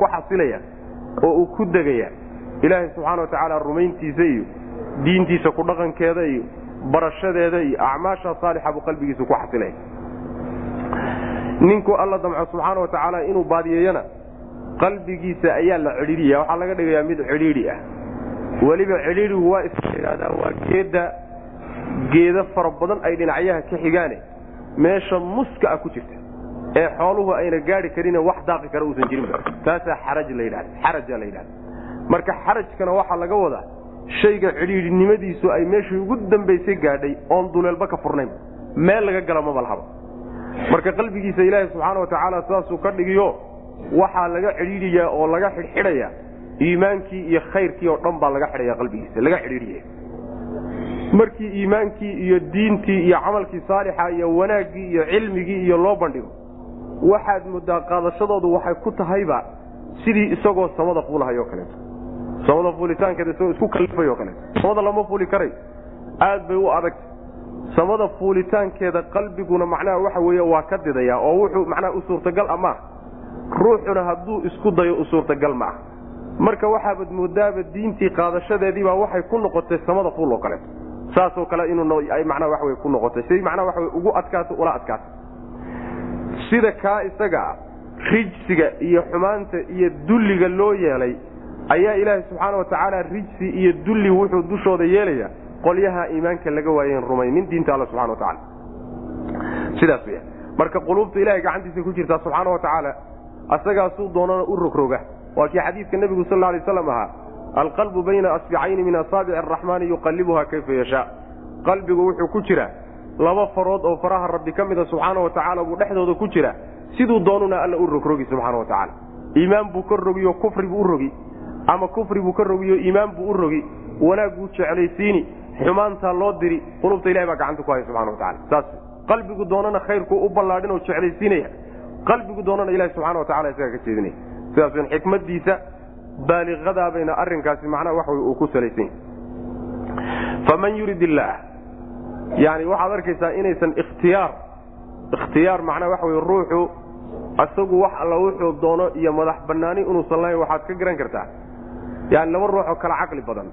ku xasilaya oo uu ku degaya ilaahay subxaana watacaala rumayntiisa iyo diintiisa ku dhaqankeeda iyo barashadeeda iyo acmaasha saalixa buu qalbigiisa ku xasilaya. Ninku alla damco subxaana watacaala inuu baadiyeeyana qalbigiisa ayaa la cidhiidhiya. Waxaa laga dhigayaa mid cidhiidhi ah. Weliba cidhiidhigu waa iska idhahdaa waa geeda geeda fara badan ay dhinacyaha ka xigaane. Meesha muska ah ku jirta ee xooluhu ayna gaari karin wax daaqi kara uusan jirinba taasaa xaraja la yidhahda marka xarajkana waxaa laga wadaa shayga cidhiidhinimadiisu ay meeshii ugu dambaysay gaadhay oon duleelba ka furnayn. Meel laga gala maba lahaba marka qalbigiisa ilaahay subxaana watacaala saasuu ka dhigiyo waxaa laga cidhiidhiyaa oo laga xidhxidhaya iimaankii iyo khayrkii oo dhan baa laga xidhaya qalbigiisa laga xidhiidhiya markii iimaankii iyo diintii iyo camalkii saalixa iyo wanaaggii iyo cilmigii iyo loo bandhigo waxaad muddaa qaadashadoodu waxay ku tahayba sidii isagoo samada fuulahayo kaleeto samada fuulitaankeeda isagoo isku kalifayo kaleeto samada lama fuuli karay. Aad bay u adagta samada fuulitaankeeda qalbiguna macnaha waxa weeye waa ka didaya oo wuxuu macnaha u suurtagal a maaha ruuxuna hadduu isku dayo u suurtagal ma ah marka waxaabad moodaaba diintii qaadashadeediibaa waxay ku noqotay samada fuul oo kaleeto saasoo kale inuu macnaha waxa wey ku noqotay. Siday macnaha waxa wey ugu adkaato ula adkaato sida kaa isaga ah rijsiga iyo xumaanta iyo dulliga loo yeelay ayaa ilaahay subxaana watacaala rijsi iyo dulli wuxuu dushooda yeelaya qolyaha iimaanka laga waayen rumaynin diinta alla subxana watacaala sidaas weya marka quluubta ilahay gacantiisa ku jirtaa subxaana watacaala asagaasuu doonana u rogroga. Waa kii xadiidka nebigu sal alay aslam ahaa alqalbu bayna asbicayni min asaabici araxmaani yuqallibuha kayfa yashaa. Qalbigu wuxuu ku jiraa laba farood oo faraha rabbi ka mida subxaana watacaala buu dhexdooda ku jira siduu doonuna alla u rogrogi subxaana watacaala iimaan buu ka rogiyo kufri buu u rogi ama kufri buu ka rogiyo iimaan buu u rogi. Wanaag buu jeclaysiini xumaantaa loo diri qulubta ilahi baa gacanta ku haya subxana wataala saas qalbigu doonana khayrku u ballaadhin oo jeclaysiinaya. Qalbigu doonana ilahi subxana watacala isagaa ka jeedinaya. Sidaas wn xikmadiisa baaliqadaabayna arrinkaasi macnaha wax uu ku salaysan yahay faman yurid illaah yani waxaad arkaysaa inaysan ikhtiyaar. Ikhtiyaar macnaha waxa wey ruuxu isagu wax alla wuxuu doono iyo madax banaani inuusan lahayn waxaad ka garan kartaa. Yani laba ruux oo kala caqli badan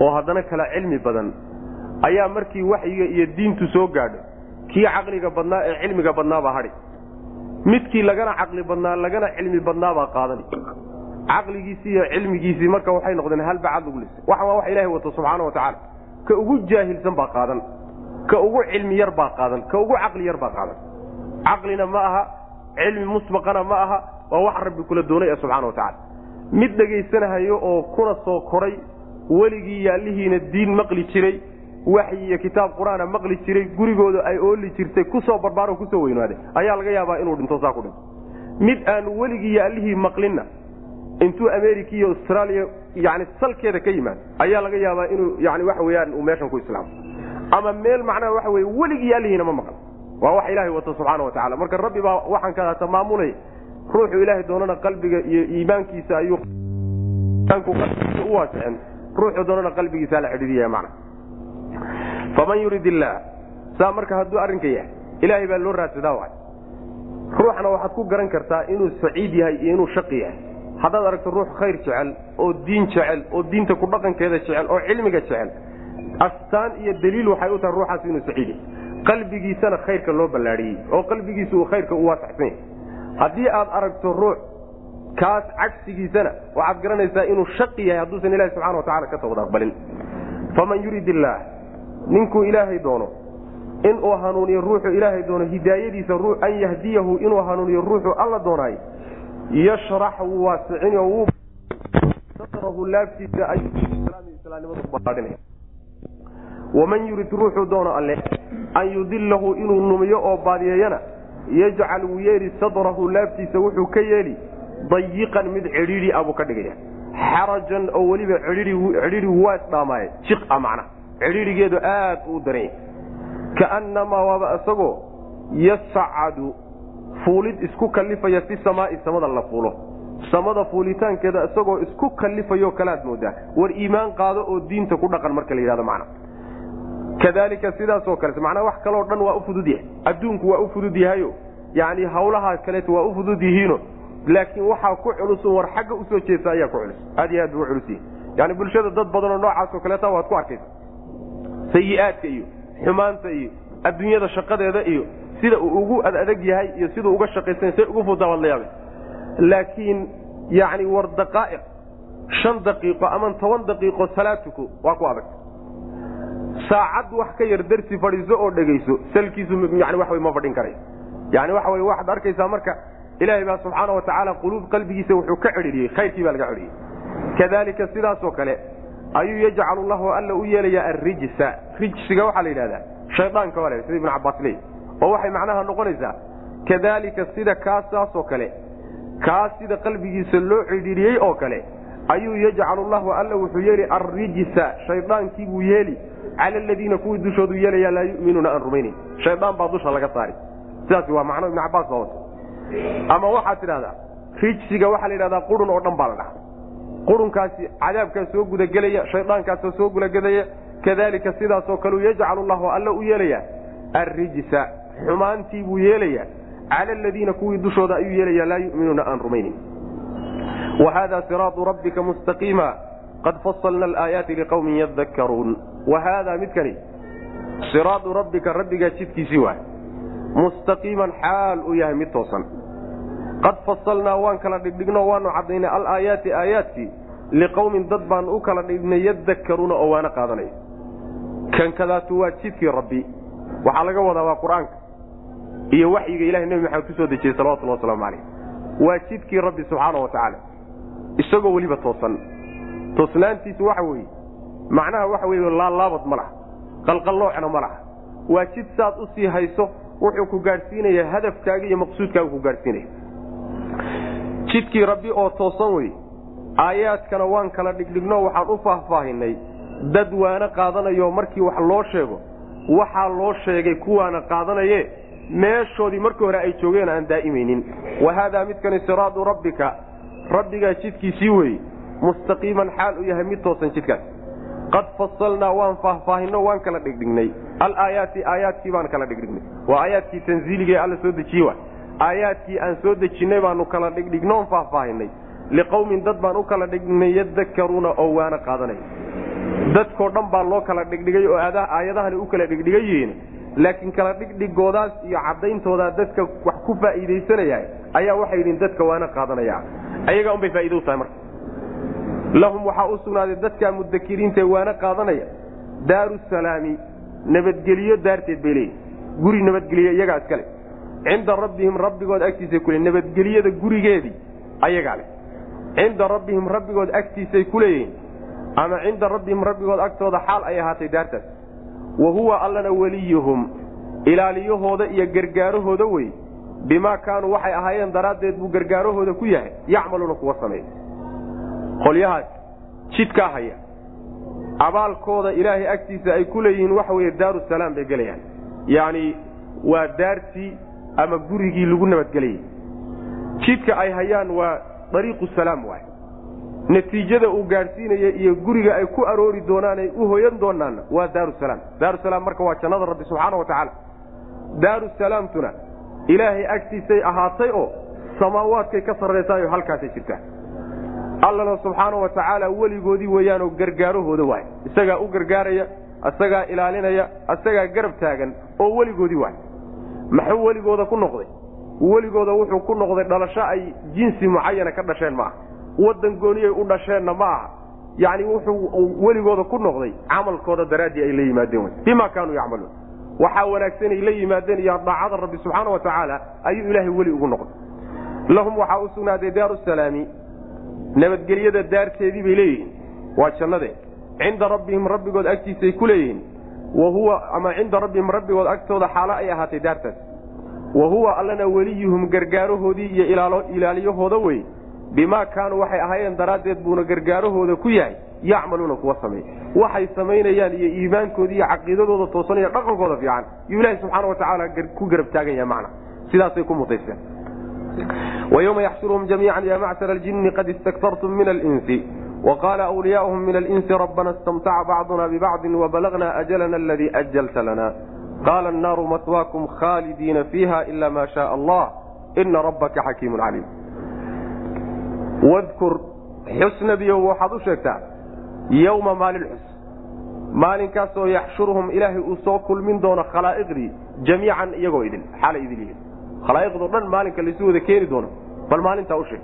oo haddana kala cilmi badan ayaa markii waxyiga iyo diintu soo gaadho kii caqliga badnaa ee cilmiga badnaabaa hadhi. Midkii lagana caqli badnaa lagana cilmi badnaabaa qaadani. Caqligiisii iyo cilmigiisii marka waxay noqdeen halbacad lagu lisay waxa waa wax ilahay wato subxaana wa tacaala. Ka ugu jaahilsan baa qaadan ka ugu cilmi yar baa qaadan ka ugu caqli yar baa qaadan. Caqlina ma aha cilmi musbaqana ma aha waa wax rabbi kula doonay subxana wa tacala mid dhegaysanahayo oo kuna soo koray weligii yaallihiina diin maqli jiray waxyi iyo kitaab qur'aana maqli jiray gurigooda ay ooli jirtay ku soo barbaaro ku soo weynaaday ayaa laga yaabaa inuu dhinto saa ku dhinto. Mid aan weligii yaallihii maqlinna intuu america iyo australia yani salkeeda ka yimaad ayaa laga yaabaa inuu yani waxa weyaan uu meeshan ku islaamo ama meel macnaha waxa wey weligii yaallihiina ma maqan. Waa wax ilaahay wato subxaana wa tacala marka rabbi baa waxaan kadaata maamulay ruuxu ilaahay doonana qalbiga iyo iimaankiisa ayuu qalbigiisa u waasicin. Ruuxu doonana qalbigiisa la xidhiidiyaya macna faman yurid illaah saa marka hadduu arrinka yahay ilaahay baa loo raadsadaa waay. Ruuxna waxaad ku garan kartaa inuu saciid yahay iyo inuu shaqi yahay. Haddaad aragto ruux khayr jecel oo diin jecel oo diinta ku dhaqankeeda jecel oo cilmiga jecel astaan iyo daliil waxay u tahay ruuxaas inuu saciid qalbigiisana khayrka loo ballaadhiyey oo qalbigiisa uu khayrka u waasacsan yahay haddii aad aragto ruux kaas cagsigiisana waxaad garanaysaa inuu shaqi yahay hadduusan ilahi subxana wa tacala ka tawad aqbalin. Faman yurid illaah ninkuu ilaahay doono inuu hanuuniyo ruuxu ilaahay doono hidaayadiisa an yahdiyahu inuu hanuuniyo ruuxu alla doonaay yashrax wuu waasicin wuu satrahu laabtiisa ayuislaamnimadu baadhinaya waman yurid ruuxuu doono alle an yudilahu inuu numiyo oo baadiyeeyana yajcal wuu yeeli sadrahu laabtiisa wuxuu ka yeeli dayiqan mid cidhiidhi abuu ka dhigaya xarajan oo weliba cidhiidhi waa isdhaamaaye jiq a macna cidhiidhigeedu aad uu daranya kaannamaa waaba isagoo yasacadu fuulid isku kallifaya fi samaai samada la fuulo samada fuulitaankeeda isagoo isku kallifayoo kalaad moodaa war iimaan qaado oo diinta ku dhaqan marka la yidhahdo macna kadalika sidaasoo kale macnaa wax kaloo dhan waa u fudud yahay. Adduunku waa u fudud yahayo. Yani hawlahaa kaleeto waa u fudud yihiino. Laakiin waxaa ku culusun war xagga u soo jeesta ayaa ku culus. Aad iyo aad buu culus yahay. Yani bulshada dad badanoo noocaasoo kaleeta waad ku arkaysa. Sayi-aadka iyo xumaanta iyo adduunyada shaqadeeda iyo sida uu ugu adadag yahay iyo siduu uga shaqaysan say ugu fudaa waad la yaabay. Laakiin yani war daqaa'iq shan daqiiqo ama toban daqiiqo salaatuku waa ku adag saacad wax ka yar darsi fadhiiso oo dhegayso salkiisu way ma fadhin karay. Yani waxa wey waxaad arkaysaa marka ilaahay baa subxaana wa tacaala quluub qalbigiisa wuxuu ka cidhiriyey khayrkii baa laga cidhiyey kadalika sidaasoo kale ayuu yajcalu llahu alla u yeelayaa arrijsa. Rijsiga waxaa la yidhahdaa shaydaanka waa sida ibnu cabaas leey oo waxay macnaha noqonaysaa kadalika sida kaasaasoo kale kaas sida qalbigiisa loo cidhiiriyey oo kale ayuu yajcalu llahu alla wuxuu yeeli arrijsa. Shaydaankii buu yeeli cala aladiina kuwii dushoodu yeelaya laa yuminuuna aan rumaynayn shaydaan baa dusha laga saari sidaas waa macno ibnu cabaas baa wata ama waxaad tidhahdaa rijsiga waxaa la yidhahdaa qurun oo dhan baa la dhaha qurunkaasi cadaabkaa soo gudagelaya shaydaankaasoo soo gudagelaya kadalika sidaasoo kaleu yajcalu llahu alla u yeelaya arrijsa xumaantii buu yeelaya cala aladiina kuwii dushooda ayuu yeelaya laa yuminuuna aan rumaynin wahada siraatu rabbika mustaqiima qad fasalna alaayaati liqawmin yadakkaruun wahaadaa midkani siraatu rabbika rabbigaa jidkiisii waay mustaqiiman xaal uu yahay mid toosan qad fasalnaa waan kala dhigdhigno waanu caddaynay alaayaati aayaadkii liqawmin dad baan u kala dhigdhnay yadakkaruuna oo waana qaadanaya kan kadaatu waa jidkii rabbi waxaa laga wadaa waa qur'aanka iyo waxyiga ilahay nebi maxamed ku soo dejiyey salawatullah wasalaamu calayh waa jidkii rabbi subxaana wa tacaala isagoo weliba toosan toosnaantiisu waxa weeye macnaha waxa weeye laalaabad ma laha qalqalloocna ma laha. Waa jid saad u sii hayso wuxuu ku gaadhsiinayaa hadafkaaga iyo maqsuudkaaga ku gaadhsiinaya jidkii rabbi oo toosan wey aayaadkana waan kala dhigdhigno waxaan u faahfaahinay dad waana qaadanayo markii wax loo sheego waxaa loo sheegay kuwaana qaadanaye meeshoodii markii hore ay joogeen aan daa'imaynin wa haadaa midkani siraadu rabbika rabbigaa jidkiisii weeye mustaqiiman xaal u yahay mid toosan jidkaas qad fasalnaa waan faahfaahinno waan kala dhigdhignay. Alaayaati aayaadkii baan kala dhigdhignay. Waa aayaadkii tanziiligae alla soo dejiye wa? Aayaadkii aan soo dejinnay baanu kala dhigdhignoon faahfaahinay liqawmin dad baan u kala dhigdhignay yadakkaruuna oo waana qaadanaya dadkoo dhan baa loo kala dhigdhigay oo aayadahani u kala dhigdhigan yihiin laakiin kala dhigdhigoodaas iyo caddayntoodaa dadka wax ku faa'iidaysanaya ayaa waxay yidhiin dadka waana qaadanaya. Ayagaa unbay faa'iida u tahay marka lahum waxaa u sugnaaday dadkaa mudakiriintae waana qaadanaya. Daaru salaami nabadgeliyo daarteed bay leeyihiin guri nabadgeliyo iyagaa iskale cinda rabbihim rabbigood agtiisay kule nabadgeliyada gurigeedii ayagaa leh. Cinda rabbihim rabbigood agtiisay ku leeyihiin. Ama cinda rabbihim rabbigood agtooda xaal ay ahaatay daartaas. Wa huwa allana weliyuhum ilaaliyahooda iyo gargaarahooda wey bimaa kaanuu waxay ahaayeen daraaddeed buu gargaarahooda ku yahay. Yacmaluuna kuwa sameeya qolyahaas jidkaa haya. Abaalkooda ilaahay agtiisa ay ku leeyihiin waxa weeye daaru salaam bay gelayaan. Yacni waa daartii ama gurigii lagu nabadgelayay jidka ay hayaan waa dariiqu salaam waay natiijada uu gaadhsiinaya iyo guriga ay ku aroori doonaan ay u hoyan doonaanna waa daaru salaam daaru salaam marka waa jannada rabbi subxaana wa tacaala. Daaru salaamtuna ilaahay agtiisay ahaatay oo samaawaadkay ka sarraysaayo halkaasay jirtaa allana subxaana wa tacaala weligoodii weeyaanoo gargaarahooda waay isagaa u gargaaraya isagaa ilaalinaya isagaa garab taagan oo weligoodii waay maxuu weligooda ku noqday? Weligooda wuxuu ku noqday dhalasho ay jinsi mucayana ka dhasheen ma aha wadan gooniyay u dhasheenna ma aha yani wuxuu weligooda ku noqday camalkooda daraaddii ay la yimaadeen wy bima kaanuu yacmaluun. Waxaa wanaagsan ay la yimaadeen iyo daacada rabbi subxaana wa tacaala ayuu ilaahay weli ugu noqday. Lahum waxaa u sugnaaday daaru salaami nabadgelyada daarteedii bay leeyihiin. Waa jannade cinda rabbihim rabbigood agtiisay ku leeyihiin. Wa huwa ama cinda rabbihim rabbigood agtooda xaalo ay ahaatay daartaas. Wa huwa allana weliyuhum gargaarahoodii iyo ilaaliyahooda wey bimaa kaanuu waxay ahaayeen daraaddeed buuna gargaarahooda ku yahay yacmaluuna kuwa sameey waxay samaynayaan iyo iimaankoodi iyo caqiidadooda toosan iyo dhaqankooda fiican. Yuu ilaahi subxaana wa tacaala ku garab taagan yaha macna. Sidaasay ku mutaysteen ويوم يحشرهم جميعا يا معشر الجن قد استكثرتم من الإنس وقال أولياؤهم من الإنس ربنا استمتع بعضنا ببعض وبلغنا أجلنا الذي أجلت لنا قال النار مثواكم خالدين فيها إلا ما شاء الله إن ربك حكيم عليم wadkur xus nebiyow waxaad u sheegtaa yowma maalin xus maalinkaasoo yaxshuruhum ilaahay uu soo kulmin doono khalaa'iqdii jamiican iyagoo idin xaalay idin yihiin khalaa'iqdoo dhan maalinka laysu wada keeni doono bal maalintaa u sheeg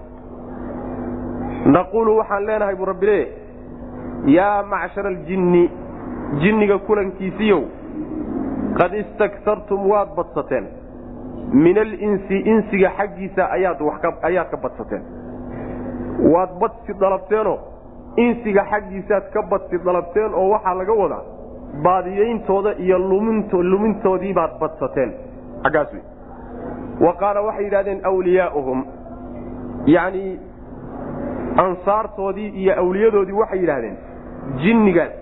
naquulu waxaan leenahay buu rabbi leeyahy yaa macshara aljinni jinniga kulankiisiiyow qad istaktartum waad badsateen. Min alinsi insiga xaggiisa ayaad ka badsateen. Waad badsi dalabteenoo insiga xaggiisaad ka badsi dalabteen oo waxaa laga wadaa baadiyeyntooda iyo lumintoodii baad badsateen. Xaggaas wey wa qaala waxay yidhahdeen wliyaauhum yacni ansaartoodii iyo awliyadoodii waxay yidhaahdeen jinnigaas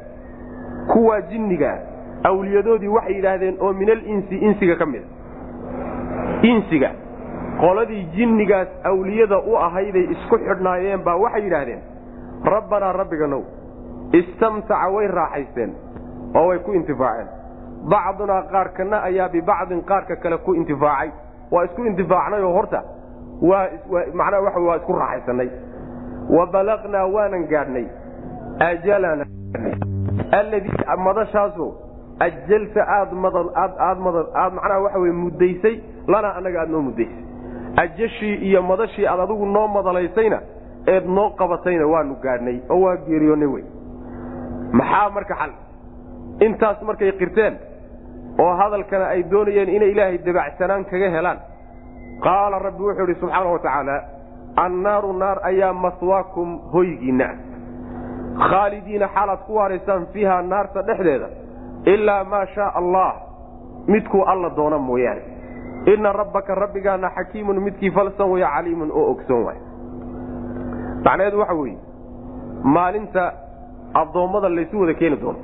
kuwaa jinnigaa awliyadoodii waxay yidhaahdeen oo min alinsi insiga ka mida insiga. Qoladii jinnigaas awliyada u ahayday isku xidhnaayeen baa waxay yidhaahdeen rabbanaa rabbiganow istamtaca way raaxaysteen oo way ku intifaaceen. Bacdunaa qaarkana ayaa bibacdin qaarka kale ku intifaacay waa isku intifaacnay oo horta waa macnaha waxa waa isku raaxaysanay wa balaqnaa waanan gaadhnay. Ajalana alladii madashaasoo ajalta aad madan aad aad madan aad macnaha waxa weye muddaysay lanaa annaga aad noo muddaysay. Ajashii iyo madashii aad adigu noo madalaysayna eed noo qabatayna waanu gaadhnay oo waa geeriyoonnay wey. Maxaa marka xal? Intaas markay qirteen oo hadalkana ay doonayeen inay ilaahay dabacsanaan kaga helaan. Qaala rabbi wuxuu idhi subxaana wa tacaala annaaru naar ayaa maswaakum hoygiinna khaalidiina xaalaad ku waaraysaan fiiha naarta dhexdeeda ilaa maa shaa allah midkuu alla doona mooyaane. Inna rabbaka rabbigaana xakiimun midkii falsan waya caliimun oo ogsoon waay macnaheedu waxa weeye maalinta addoommada laysu wada keeni doono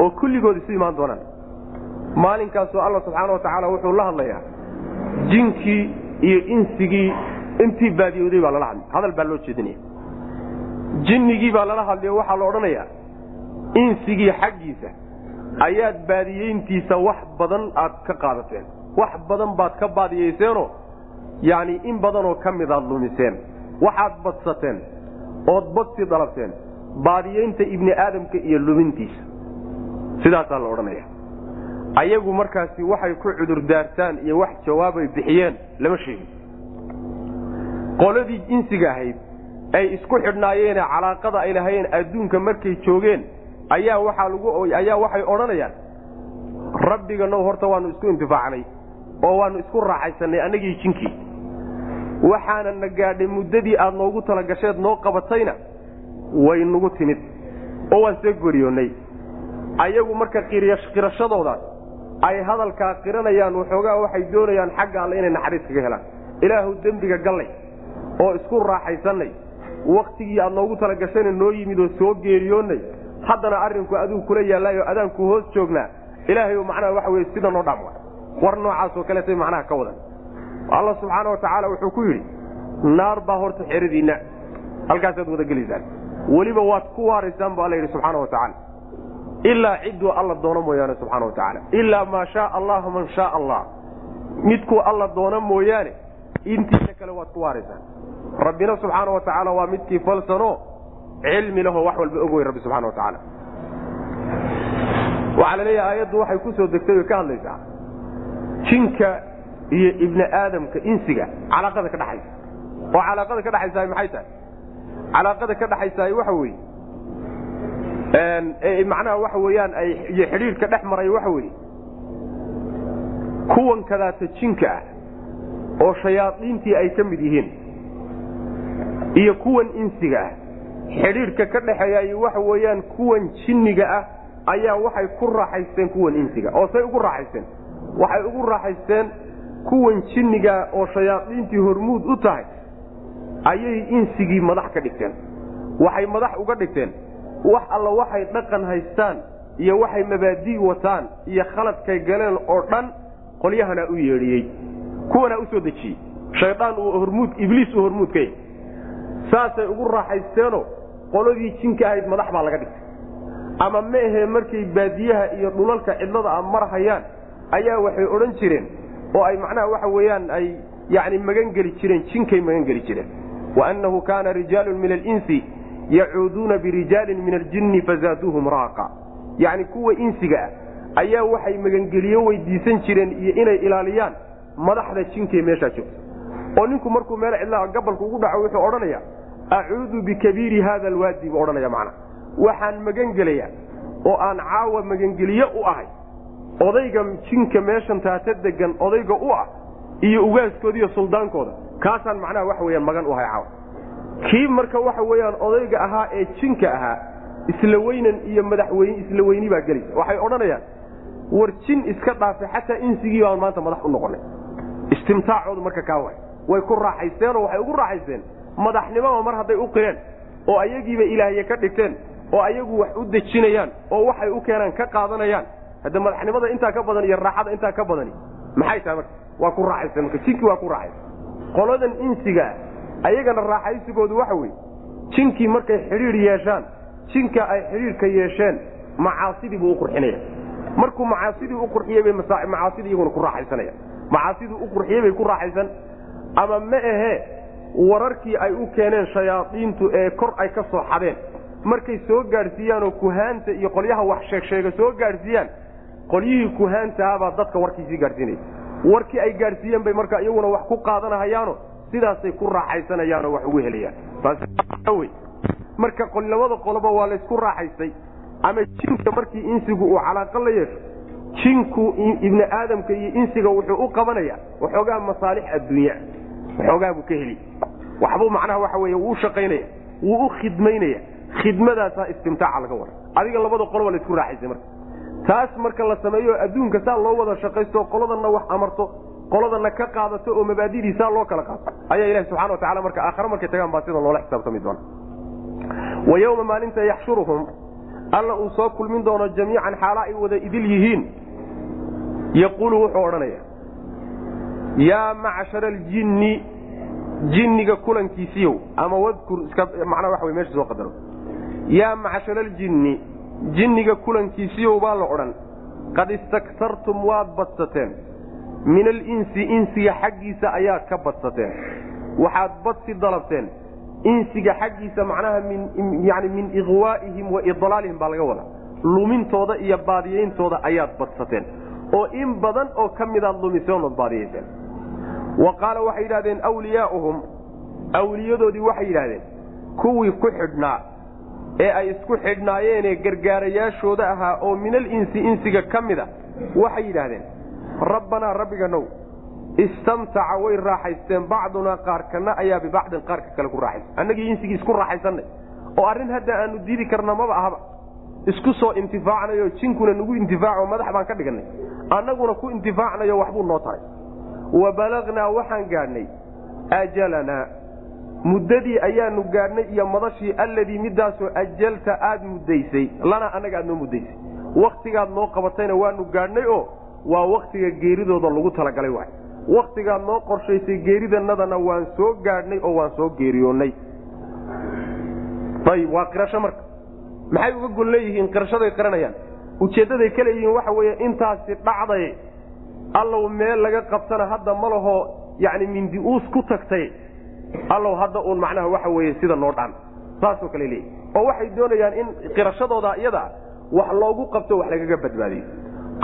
oo kulligood isu imaan doonaan maalinkaasoo alla subxaana wa tacaala wuxuu la hadlayaa. Jinkii iyo insigii intii baadiyooday baa lala hadlay hadal baa loo jeedinaya. Jinnigii baa lala hadlayo waxaa la odhanayaa. Insigii xaggiisa ayaad baadiyeyntiisa wax badan aad ka qaadateen. Wax badan baad ka baadiyeyseenoo yacni in badanoo ka mid aad lumiseen. Waxaad badsateen ood badsi dalabteen. Baadiyeynta ibni aadamka iyo lumintiisa. Sidaasaa la odhanaya ayagu markaasi waxay ku cudur daartaan iyo wax jawaabay bixiyeen lama sheegin. Qoladii insiga ahayd ay isku xidhnaayeene calaaqada ay lahayeen adduunka markay joogeen ayaa waxaa lagu ayaa waxay odhanayaan rabbiganow horta waanu isku intifaacnay oo waanu isku raaxaysanay annagii jinkii. Waxaana na gaadhay muddadii aad noogu talagasheed noo qabatayna way nagu timid oo waan see goriyoonnay ayagu marka qirashadoodaas ay hadalkaa qiranayaan waxoogaa waxay doonayaan xagga alle inay naxariis kaga helaan. Ilaahu dembiga gallay oo isku raaxaysannay. Wakhtigii aad noogu talagashayna noo yimid oo soo geeriyoonnay. Haddana arrinku aduu kula yaallaayo adaanku hoos joognaa. Ilaahay macnaha waxa weye sida noo dhaam war noocaasoo kaleetay macnaha ka wadan. Alla subxaana wa tacaala wuxuu ku yidhi naar baa horta xeradiinna. Halkaasaad wada gelaysaan weliba waad ku waaraysaan bu alla yidhi subxaana wa tacaala ilaa cidduu alla doono mooyaane subxana wa tacaala ilaa maa shaa allah man shaa allah. Midkuu alla doono mooyaane intiisa kale waad ku waaraysaan rabbina subxaana wa tacaala waa midkii falsanoo cilmi lahoo wax walba og rabbi subxana wa tacaala waxaa la leeyahay aayaddu waxay ku soo degtay way ka hadlaysaa. Jinka iyo ibni aadamka insiga calaaqada ka dhaxaysa. Oo calaaqada ka dhaxaysahay maxay tahay? Calaaqada ka dhaxaysahay waxa weeye macnaha waxa weeyaan ay iyo xidhiirka dhex maray waxa weeye. Kuwan kadaata jinka ah oo shayaadiintii ay ka mid yihiin iyo kuwan insiga ah xidhiirka ka dhexeeya waxa weeyaan kuwan jinniga ah ayaa waxay ku raaxaysteen kuwan insiga oo say ugu raaxaysteen. Waxay ugu raaxaysteen kuwan jinniga oo shayaadiintii hormuud u tahay ayay insigii madax ka dhigteen. Waxay madax uga dhigteen wax alla waxay dhaqan haystaan iyo waxay mabaadii wataan iyo khaladkay galeen oo dhan qolyahanaa u yeedhiyey. Kuwanaa u soo dejiyey shaydaan uu hormuud ibliis uu hormuud ka yahy saasay ugu raaxaysteenoo qoladii jinka ahayd madax baa laga dhigtay. Ama ma ahee markay baadiyaha iyo dhulalka cidlada a marhayaan ayaa waxay odhan jireen oo ay macnaha waxa weeyaan ay yacni magan geli jireen jinkay magan geli jireen. Waanahu kaana rijaalu min alinsi yacuuduuna birijaalin min aljinni fazaaduuhum raaqa. Yacni kuwa insiga ah ayaa waxay magangeliyo weydiisan jireen iyo inay ilaaliyaan madaxda jinkee meeshaa joogta. Oo ninku markuu meel cidlaa gabalku ugu dhaco wuxuu odhanaya acuudu bikabiiri haada alwaadi buu odhanaya macna. Waxaan magangelayaa oo aan caawa magangeliye u ahay odayga jinka meeshan taata degan odayga u ah iyo ugaaskooda iyo suldaankooda kaasaan macnaha waxa weyaan magan u ahay caawa kii marka waxa weyaan odayga ahaa ee jinka ahaa isla weynan iyo madaxweyne isla weyni baa gelaysa. Waxay odhanayaan war jin iska dhaafe xataa insigii baan maanta madax u noqonay. Istimtaacoodu marka kaa way way ku raaxaysteenoo waxay ugu raaxaysteen madaxnimada mar hadday u qireen oo ayagiiba ilaahye ka dhigteen oo ayagu wax u dejinayaan oo waxay u keenaan ka qaadanayaan. Hadde madaxnimada intaa ka badan iyo raaxada intaa ka badani maxay tahay marka? Waa ku raaxaysten marka. Jinkii waa ku raaxaysten qoladan insigaa ayagana raaxaysigoodu waxa weye jinkii markay xidhiir yeeshaan jinka ay xidhiirka yeesheen macaasidii buu u qurxinaya. Markuu macaasidii u qurxiyey bay macaasidii iyaguna ku raaxaysanaya. Macaasidii u qurxiyey bay ku raaxaysan ama ma ahee wararkii ay u keeneen shayaadiintu ee kor ay ka soo xadeen. Markay soo gaadhsiiyaanoo kuhaanta iyo qolyaha wax sheegsheega soo gaadhsiiyaan qolyihii kuhaantahabaa dadka warkiisii gaadhsiinaya warkii ay gaadhsiiyeen bay marka iyaguna wax ku qaadanahayaano sidaasay ku raaxaysanayaanoo wax ugu helayaan. Marka labada qoloba waa laysku raaxaystay ama jinka markii insigu uu calaaqo la yeesho jinku ibni aadamka iyo insiga wuxuu u qabanaya waxoogaa masaalix adduunya waxoogaa buu ka heli. Waxbuu macnaha waxa wey wuu shaqaynaya wuu u khidmaynaya khidmadaasaa istimtaaca laga wara adiga labada qoloba laysku raaxaysay marka. Taas marka la sameeyo adduunka saa loo wada shaqaysto qoladanna wax amarto qoladana ka qaadato oo mabaadidii saa loo kala qaato. Ayaa ilahi subxana wa tacala marka aakhare markay tagaan baa sida loola xisaabtami doona wa yowma maalinta yaxshuruhum alla uu soo kulmin doono jamiican xaala ay wada idil yihiin. Yaquulu wuxuu odhanaya yaa macshara aljinni jinniga kulankiisiiyow ama wadkur macnaa waxa meesha soo qadaro. Yaa macshara aljinni jinniga kulankiisiiyow baa la odhan qad istaktartum waad badsateen min alinsi insiga xaggiisa ayaad ka badsateen. Waxaad badsi dalabteen. Insiga xaggiisa macnaha yani min iqwaa'ihim wa idlaalihim baa laga wadaa. Lumintooda iyo baadiyeyntooda ayaad badsateen. Oo in badan oo ka midaad lumiseen ood baadiyeyseen wa qaala waxay yidhahdeen wliyaauhum awliyadoodii waxay yidhahdeen kuwii ku xidhnaa ee ay isku xidhnaayeenee gargaarayaashooda ahaa oo min alinsi insiga ka mida waxay yidhaahdeen rabbanaa rabbiganow istamtaca way raaxaysteen. Bacdunaa qaarkana ayaa bibacdin qaarka kale ku raaxaysa annagii insigii isku raaxaysanay oo arrin hadda aanu diidi karna maba ahaba. Isku soo intifaacnayo jinkuna nagu intifaaco madax baan ka dhiganay annaguna ku intifaacnayo waxbuu noo taray. Wa balagnaa waxaan gaadhnay ajalanaa muddadii ayaanu gaadhnay iyo madashii alladii midaasoo ajalta aad muddaysay lana annaga aad noo muddaysay. Waktigaad noo qabatayna waanu gaadhnay oo waa waktiga geeridooda lagu talagalay waay. Waktigaad noo qorshaysay geeridanadana waan soo gaadhnay oo waan soo geeriyoonnay. Ayib waa qirasho marka. Maxay uga gol leeyihiin qirashaday qiranayaan ujeeddaday ka leeyihiin waxa weeye intaasi dhacday. Allow meel laga qabtana hadda ma laho yacni mindi uus ku tagtay. Allow hadda uun macnaha waxa weeye sida noo dhaan. Saasoo kale leeyihiin oo waxay doonayaan in qirashadooda iyada wax loogu qabto wax lagaga badbaadiyo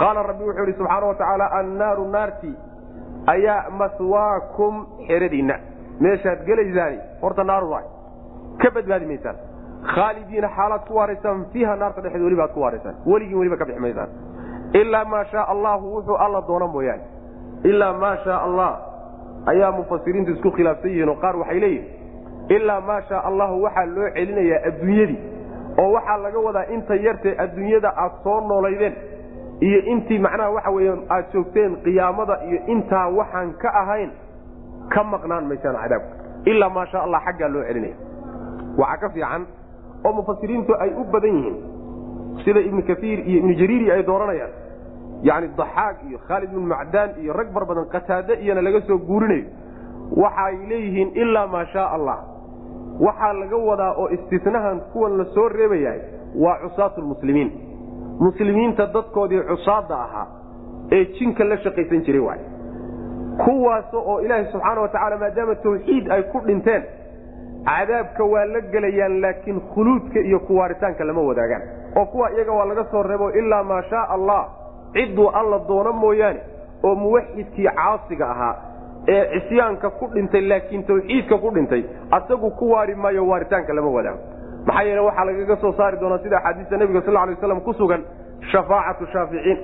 qaala rabbi wuxuu yidhi subxaana wa tacaala annaaru naarti ayaa maswaakum xeradiinna. Meeshaad gelaysaani horta naaru waay. Ka badbaadi maysaan. Khaalidiina xaalaad ku waaraysaan fiiha naarta dhexeed weliba ku waaraysaan weligiin weliba ka bixi ilaa maa shaa allahu wuxuu alla doono mooyaane. Ilaa maa shaa allah ayaa mufasiriintu isku khilaafsan yihiin oo qaar waxay leeyihiin ilaa maa shaa allahu waxaa loo celinayaa adduunyadii oo waxaa laga wadaa inta yartee adduunyada aad soo noolaydeen iyo intii macnaha waxa weeye aad joogteen qiyaamada iyo intaa waxaan ka ahayn ka maqnaan maysaan cadaabka. Ilaa maa sha allah xaggaa loo celinaya. Waxaa ka fiican oo mufasiriintu ay u badan yihiin sida ibnu kaiir iyo ibnu jariiri ay dooranayaan. Yani daxaaq iyo khaalid ibnu macdaan iyo rag bar badan qataade iyona laga soo guurinayo. Waxay leeyihiin ilaa maa shaa allah. Waxaa laga wadaa oo istinahan kuwan la soo reebayahay waa cusaatu lmuslimiin muslimiinta dadkoodii cusaada ahaa ee jinka la shaqaysan jiray waay. Kuwaas oo ilaaha subxaana wa tacaala maadaama tawxiid ay ku dhinteen cadaabka waa la gelayaan laakiin khuluudka iyo kuwaaritaanka lama wadaagaan. Oo kuwa iyaga waa laga soo reebo ilaa maa shaa allah cidduu alla doono mooyaane oo muwaxidkii caasiga ahaa ee cisyaanka ku dhintay laakiin tawxiidka ku dhintay asagu ku waari maayo waaritaanka lama wadaago maxaa yeele waxaa lagaga soo saari doonaa sida axaadiista nebiga sal lay waslam ku sugan shafaacatu shaaficiin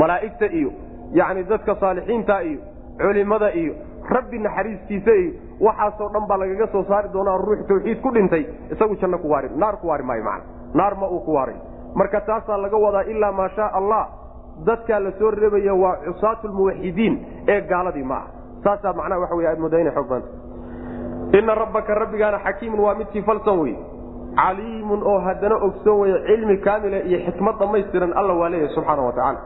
malaa'igta iyo yacni dadka saalixiinta iyo culimada iyo rabbi naxariistiisa iyo waxaasoo dhan baa lagaga soo saari doonaa ruux tawxiid ku dhintay isagu janno ku waari naar ku waari maayo macana naar ma uu ku waaray marka taasaa laga wadaa ilaa maa shaa allah dadkaa la soo reebaya waa cusaatu lmuwaxidiin ee gaaladii ma aha. Saasaa macnaha waxa wey aad moodaa inay xoog badanta ina rabbaka rabbigaana xakiimun waa midkii falsan wey caliimun oo haddana ogsoon weye cilmi kaamila iyo xikmad dhammaystiran alla waa leeyahay subxaana wa tacaala.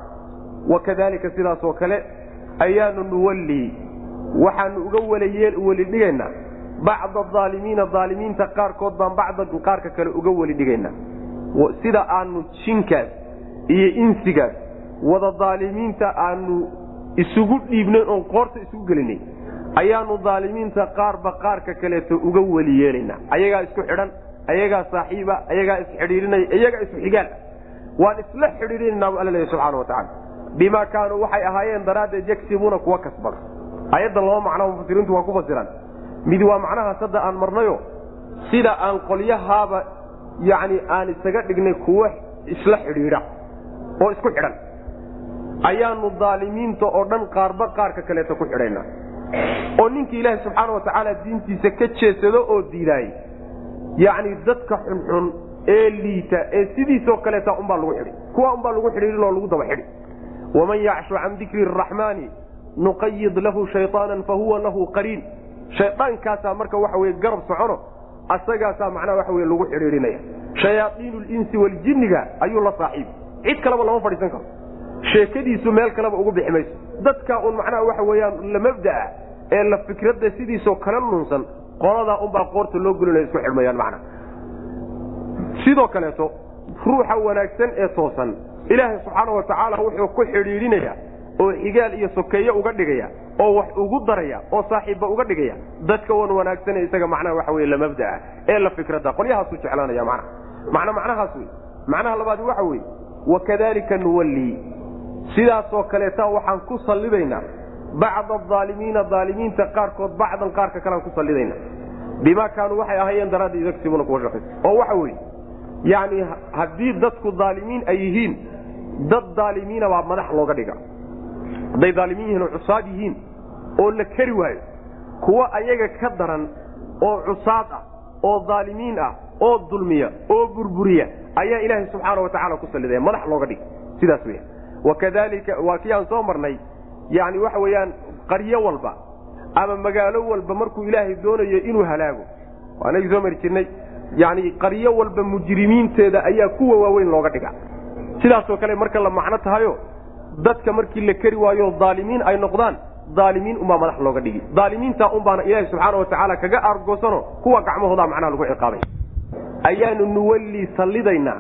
Wakadalika sidaasoo kale ayaanu nuwallii waxaanu uga weli dhigaynaa. Bacda aalimiina aalimiinta qaarkood baan bacdan qaarka kale uga weli dhigaynaa. Sida aanu jinkaas iyo insigaas wada daalimiinta aanu isugu dhiibnay oon qoorta isugu gelinay ayaanu daalimiinta qaarba qaarka kaleeto uga weli yeelaynaa. Ayagaa isku xidhan ayagaa saaxiiba ayagaa isxidhiirinaya iyagaa isu xigaan waan isla xidhiirinanaa bu alla leeya subxana wa tacala bimaa kaanuu waxay ahaayeen daraaddeed yagsibuuna kuwa kasbada. Ayaddan laba macnaa mufasiriintu waa ku fasiraan mid waa macnahaas hadda aan marnayo sida aan qolyahaaba yacni aan isaga dhignay kuwo isla xidhiidha oo isku xidhan. Ayaanu daalimiinta oo dhan qaarba qaarka kaleeta ku xidhaynaa oo ninkii ilaahay subxaana wa tacaala diintiisa ka jeedsado oo diidaayey yacni dadka xunxun ee liita ee sidiisoo kaleeta unbaa lagu xidhi. Kuwa unbaa lagu xidhiirin oo lagu daba xidhi. Waman yacshu can dikri araxmaani nuqayid lahu shayaanan fahuwa lahu qariin. Shayaankaasaa marka waxa weye garab socono asagaasaa macnaha waxa wey lagu xidhiidhinaya. Shayaaiinu linsi waljinniga ayuu la saaxiib. Cid kaleba lama fadhiisan karo. Sheekadiisu meel kaleba ugu bixi mayso. Dadkaa un macnaha waxa weyaan la ee la fikradda sidiisoo kala lunsan qoladaa unbaa qoorta loo gulinaya isku xidhmayaan macna. Sidoo kaleeto ruuxa wanaagsan ee toosan ilaahay subxaana wa tacaala wuxuu ku xidhiidhinaya oo xigaal iyo sokeeye uga dhigaya oo wax ugu daraya oo saaxiibba uga dhigaya dadka wan wanaagsane isaga macnaha waxa wey lamabdaa ee la fikradda. Qolyahaasuu jeclaanaya mana macna macnahaas wey macnaha labaadi waxa weeye wakadalika nuwallii. Sidaasoo kaleeta waxaan ku sallidaynaa bacda aalimiina aalimiinta qaarkood bacdan qaarka kalean ku sallidayna bimaa kaanuu waxay ahaayeen daraaddeed yagsibuna kuwa shaqaysa oo waxa weeye yacni haddii dadku daalimiin ay yihiin dad daalimiina baa madax looga dhiga hadday daalimiin yihiin oo cusaad yihiin oo la keri waayo kuwa ayaga ka daran oo cusaad ah oo daalimiin ah oo dulmiya oo burburiya ayaa ilaahay subxaana wa tacala ku sallidaya madax looga dhiga sidaas weya wakadalika waa kii aan soo marnay yani waxa weeyaan qaryo walba ama magaalo walba markuu ilaahay doonayo inuu halaago. Waanagii soo mari jirnay. Yani qaryo walba mujrimiinteeda ayaa kuwa waaweyn looga dhiga sidaasoo kale marka la macno tahayo dadka markii la keri waayo daalimiin ay noqdaan daalimiin unbaa madax looga dhigi daalimiinta unbaana ilaahi subxaana wa tacaala kaga aargoosano kuwa gacmahoodaa macnaha lagu ciqaabay. Ayaanu nuwallii sallidaynaa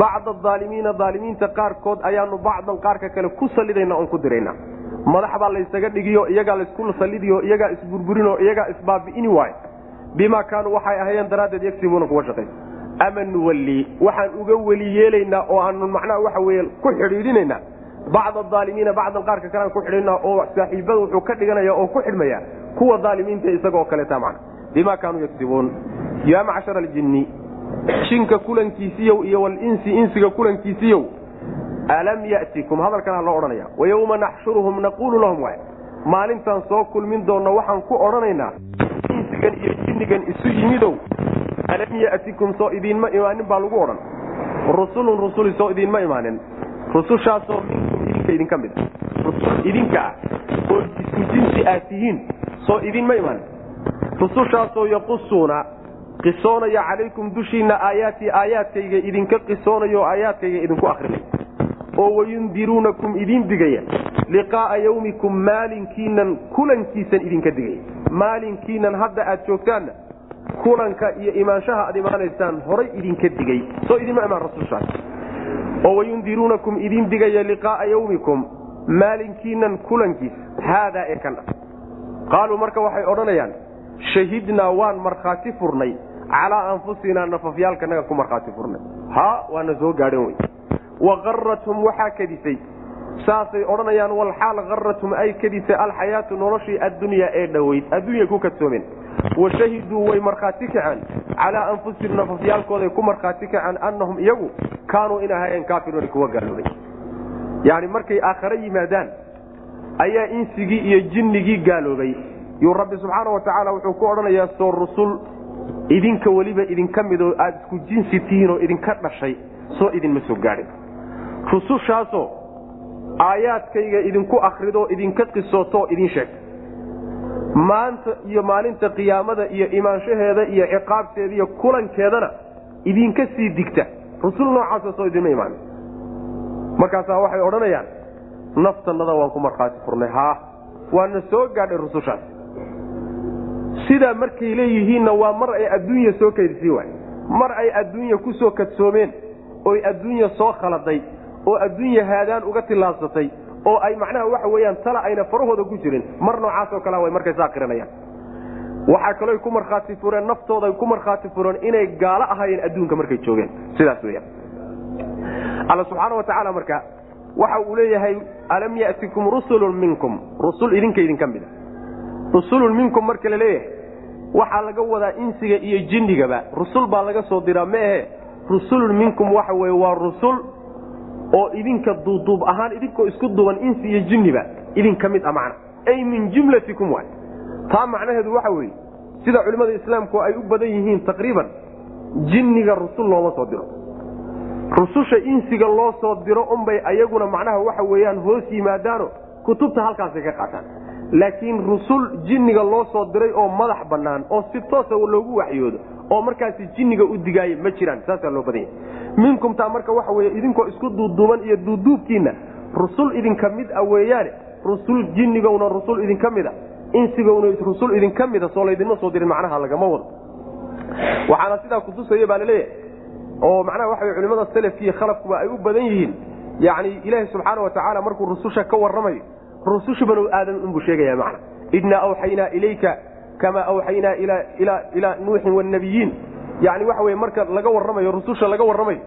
bacda aalimiina aalimiinta qaarkood ayaanu bacdan qaarka kale ku sallidayna oon ku diraynaa madax baa laysaga dhigiyo iyagaa laysku sallidiyo iyagaa isburburinoo iyagaa isbaabi'ini waayo. Bimaa kaanuu waxay ahaayeen daraaddeed yagsibuuna kuwa shaqaysa ama nuwallii waxaan uga weli yeelaynaa oo aanu macnaha waxa weye ku xidhiidhinaynaa. Bacda aalimiina bacdan qaarka kalean ku xidhiidhnaa oo saaxiibada wuxuu ka dhiganaya oo ku xidhmaya kuwa aalimiinta isagoo kaleeta macna. Bimaa kaanuu yagsibuun yaa macshara aljinni jinka kulankiisiiyow iyo walinsi insiga kulankiisiiyow alam yatikum hadalkanaa loo odhanaya wayawma naxshuruhum naquulu lahum waay maalintaan soo kulmin doonno waxaan ku odhanaynaa insigan iyo jinnigan isu yimidow alam yatikum soo idiinma imaanin baa lagu odhan rusulun rusuli soo idiinma imaanin rusushaasoo minkum idinka idinka mid rusul idinka ah oo isku jinsi aad tihiin soo idiinma imaanin rusushaasoo yaqusuuna qisoonaya calaykum dushiinna aayaatii aayaadkayga idinka qisoonayo aayaadkayga idinku akrinay oo wayundiruunakum idin digaya. Liqaa'a yawmikum maalinkiinan kulankiisan idinka digaya. Maalinkiinan hadda aad joogtaanna kulanka iyo imaanshaha aad imaanaysaan horay idinka digay. Soo idinma imaan rasulshaas oo wayundiruunakum idin digaya liqaa'a yawmikum maalinkiinan kulankiisa haadaa ee kan qaaluu marka waxay odhanayaan shahidnaa waan markhaati furnay. Calaa anfusinaa nafafyaalkanaga ku markhaati furnay. Ha waana soo gaadhan wey waqarathum waxaa kadisay. Saasay odhanayaan walxaal qarathum ay kadisay alxayaatu noloshii addunyaa ee dhoweyd adduunyay ku kadsoomeen washahiduu way markhaati kaceen. Calaa anfusihim nafafyaalkooday ku markhaati kaceen annahum iyagu kaanuu in ahaayeen kaafiruuna kuwa gaaloobay yani markay aakhare yimaadaan ayaa insigii iyo jinnigii gaaloobay. Yuu rabbi subxaana wa tacaala wuxuu ku odhanayaa soo rusul idinka weliba idinka midoo aada isku jinsi tihiin oo idinka dhashay soo idinma soo gaadhin rusushaasoo aayaadkayga idinku akridoo idinka qisooto oo idin sheeg. Maanta iyo maalinta qiyaamada iyo imaanshaheeda iyo ciqaabteeda iyo kulankeedana idinka sii digta. Rusul noocaasa soo idinma imaan markaasaa waxay odhanayaan naftanada waan ku markhaati furnay. Haa waana soo gaadhay rusushaas. Sidaa markay leeyihiinna waa mar ay adduunya soo kaydisii waay. Mar ay adduunya ku soo kadsoomeen oy adduunya soo khaladay oo adduunya haadaan uga tillaabsatay oo ay macnaha waxa weyaan tala ayna farahooda ku jirin mar noocaasoo kalea way markay saa qiranayaan waxaa kalooy ku markhaati fureen naftooday ku markhaati fureen inay gaalo ahaayeen adduunka markay joogeen. Sidaas weyaan alla subxaana wa tacaala marka waxa uu leeyahay alam yatikum rusulun minkum? Rusul idinka idinka mida rusulun minkum marka la waxaa laga wadaa insiga iyo jinnigaba rusul baa laga soo diraa ma ahe rusulun minkum waxa weye waa rusul oo idinka duuduub ahaan idinkoo isku duban insi iyo jinniba idinka mid a macna. Ay min jumlatikum waay. Taa macnaheedu waxa weeye sida culimmada islaamku ay u badan yihiin taqriiban jinniga rusul looma soo diro. Rususha insiga loo soo diro unbay ayaguna macnaha waxa weeyaan hoos yimaadaano kutubta halkaasay ka qaataan. Laakiin rusul jinniga loo soo diray oo madax bannaan oo si toosa loogu waxyoodo oo markaasi jinniga u digaaya ma jiraan saasaa loo badan yahay minkum taa marka waxa weye idinkoo isku duuduuban iyo duuduubkiinna rusul idinka mid a weeyaane rusul jinnigowna rusul idinka mid a insigowna rusul idinka mida soo laydinma soo dirin macnaha lagama wado. Waxaana sidaa kutusaya baa la leeyahay oo macnaha waxa culimada salafkiiyo khalafkuba ay u badan yihiin yani ilaahi subxaana wa tacaala markuu rususha ka warramayo rususha banu aadam inbuu sheegaya macna. Innaa awxaynaa ilayka kamaa awxaynaa ilaa nuuxin wanabiyiin yani waxa wey marka laga warramayo rususha laga warramayo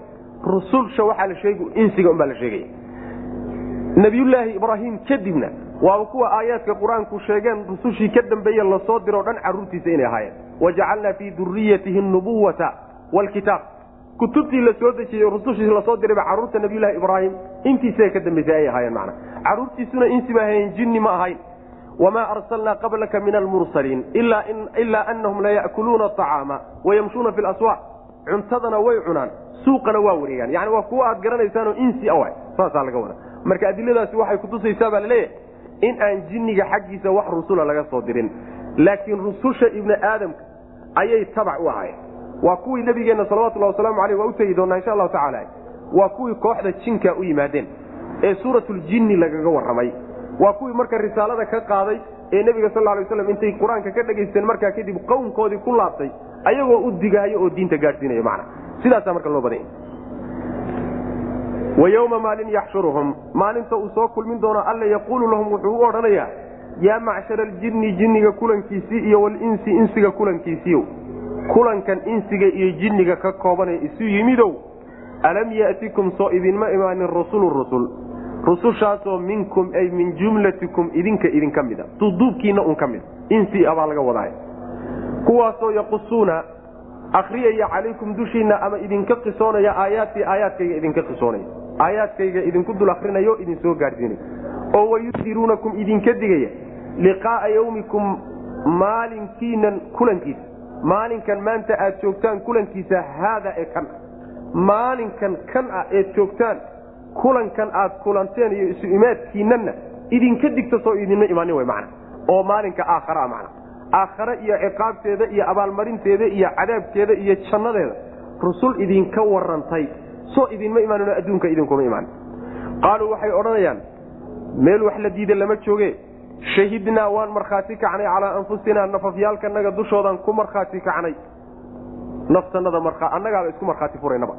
rususha waxaa la sheeg insiga unbaa la sheegaya nabiyullaahi ibraahim kadibna waaba kuwa aayaadka qur'aanku sheegeen rusushii ka dambeeye la soo diroo dhan caruurtiisa inay ahaayeen. Wajacalnaa fii duriyatihi nubuwata wlkitaab kutubtii la dejiyey rusushii la soo dirayba carruurta nabiyulahi ibraahim intiisa ka dambaysay ay ahaayeen mana caruurtiisuna insi ma ahayn jinni ma ahayn wamaa arsalnaa qablaka min almursaliin ilaa anahum laya'kuluuna acaama wayamshuuna fi laswaaq cuntadana way cunaan suuqana waa wareegaan yani waa kuwa aad garanaysaanoo insi a saasaa laga wada marka adiladaasi waxay kutusaysaa baa la leeyahay in aan jinniga xaggiisa wax rusula laga soo dirin laakiin rususha ibni aadamka ayay tabac u ahaayeen waa kuwii nabigeenna salawatullahi wasalaamu aleyh waa u tegi doonaa insha allahu tacaala waa kuwii kooxda jinka u yimaadeen ee suuratuljinni lagaga warramay waa kuwii marka risaalada ka qaaday ee nebiga sal ly waslam intay qur'aanka ka dhegaysteen markaa kadib qownkoodii ku laabtay ayagoo u digaayo oo diinta gaadhsiinayo macna. Sidaasaa marka loo badanya wayowma maalin yaxshuruhum. Maalinta uu soo kulmin doono alla yaquulu lahum wuxuu u odhanayaa yaa macshara aljinni jinniga kulankiisii iyo walinsi insiga kulankiisiiyow kulankan insiga iyo jinniga ka koobanee isu yimidow alam yatikum soo idinma imaanin rusulu rusul rusushaasoo minkum ay min jumlatikum idinka idinka mida. Duuduubkiina un ka mida. Insi abaa laga wadaay kuwaasoo yaqusuuna akriyaya calaykum dushiinna ama idinka qisoonaya aayaatii aayaadkayga idinka qisoonaya. Aayaadkayga idinku dul akrinayo idin soo gaadhsiinaya oo wayundiruunakum idinka digaya liqaaa yawmikum maalinkiinan kulankiisa. Maalinkan maanta aad joogtaan kulankiisa haada ee kan. Maalinkan kan ah eed joogtaan kulankan aad kulanteen iyo isu imaadkiinanna idinka digta soo idinma imaanin w mana oo maalinka aakhara mana aakhare iyo ciqaabteeda iyo abaalmarinteeda iyo cadaabkeeda iyo jannadeeda rusul idinka warantay soo idinma imaaninoo adduunka idinkuma imaan. Qaaluu waxay odhanayaan meel wax la diida lama jooge. Shahidnaa waan markhaati kacnay calaa anfusinaa nafafyaalkanaga dushoodaan ku markhaati kacnay. Naftanada annagaaba isku markhaati furaynaba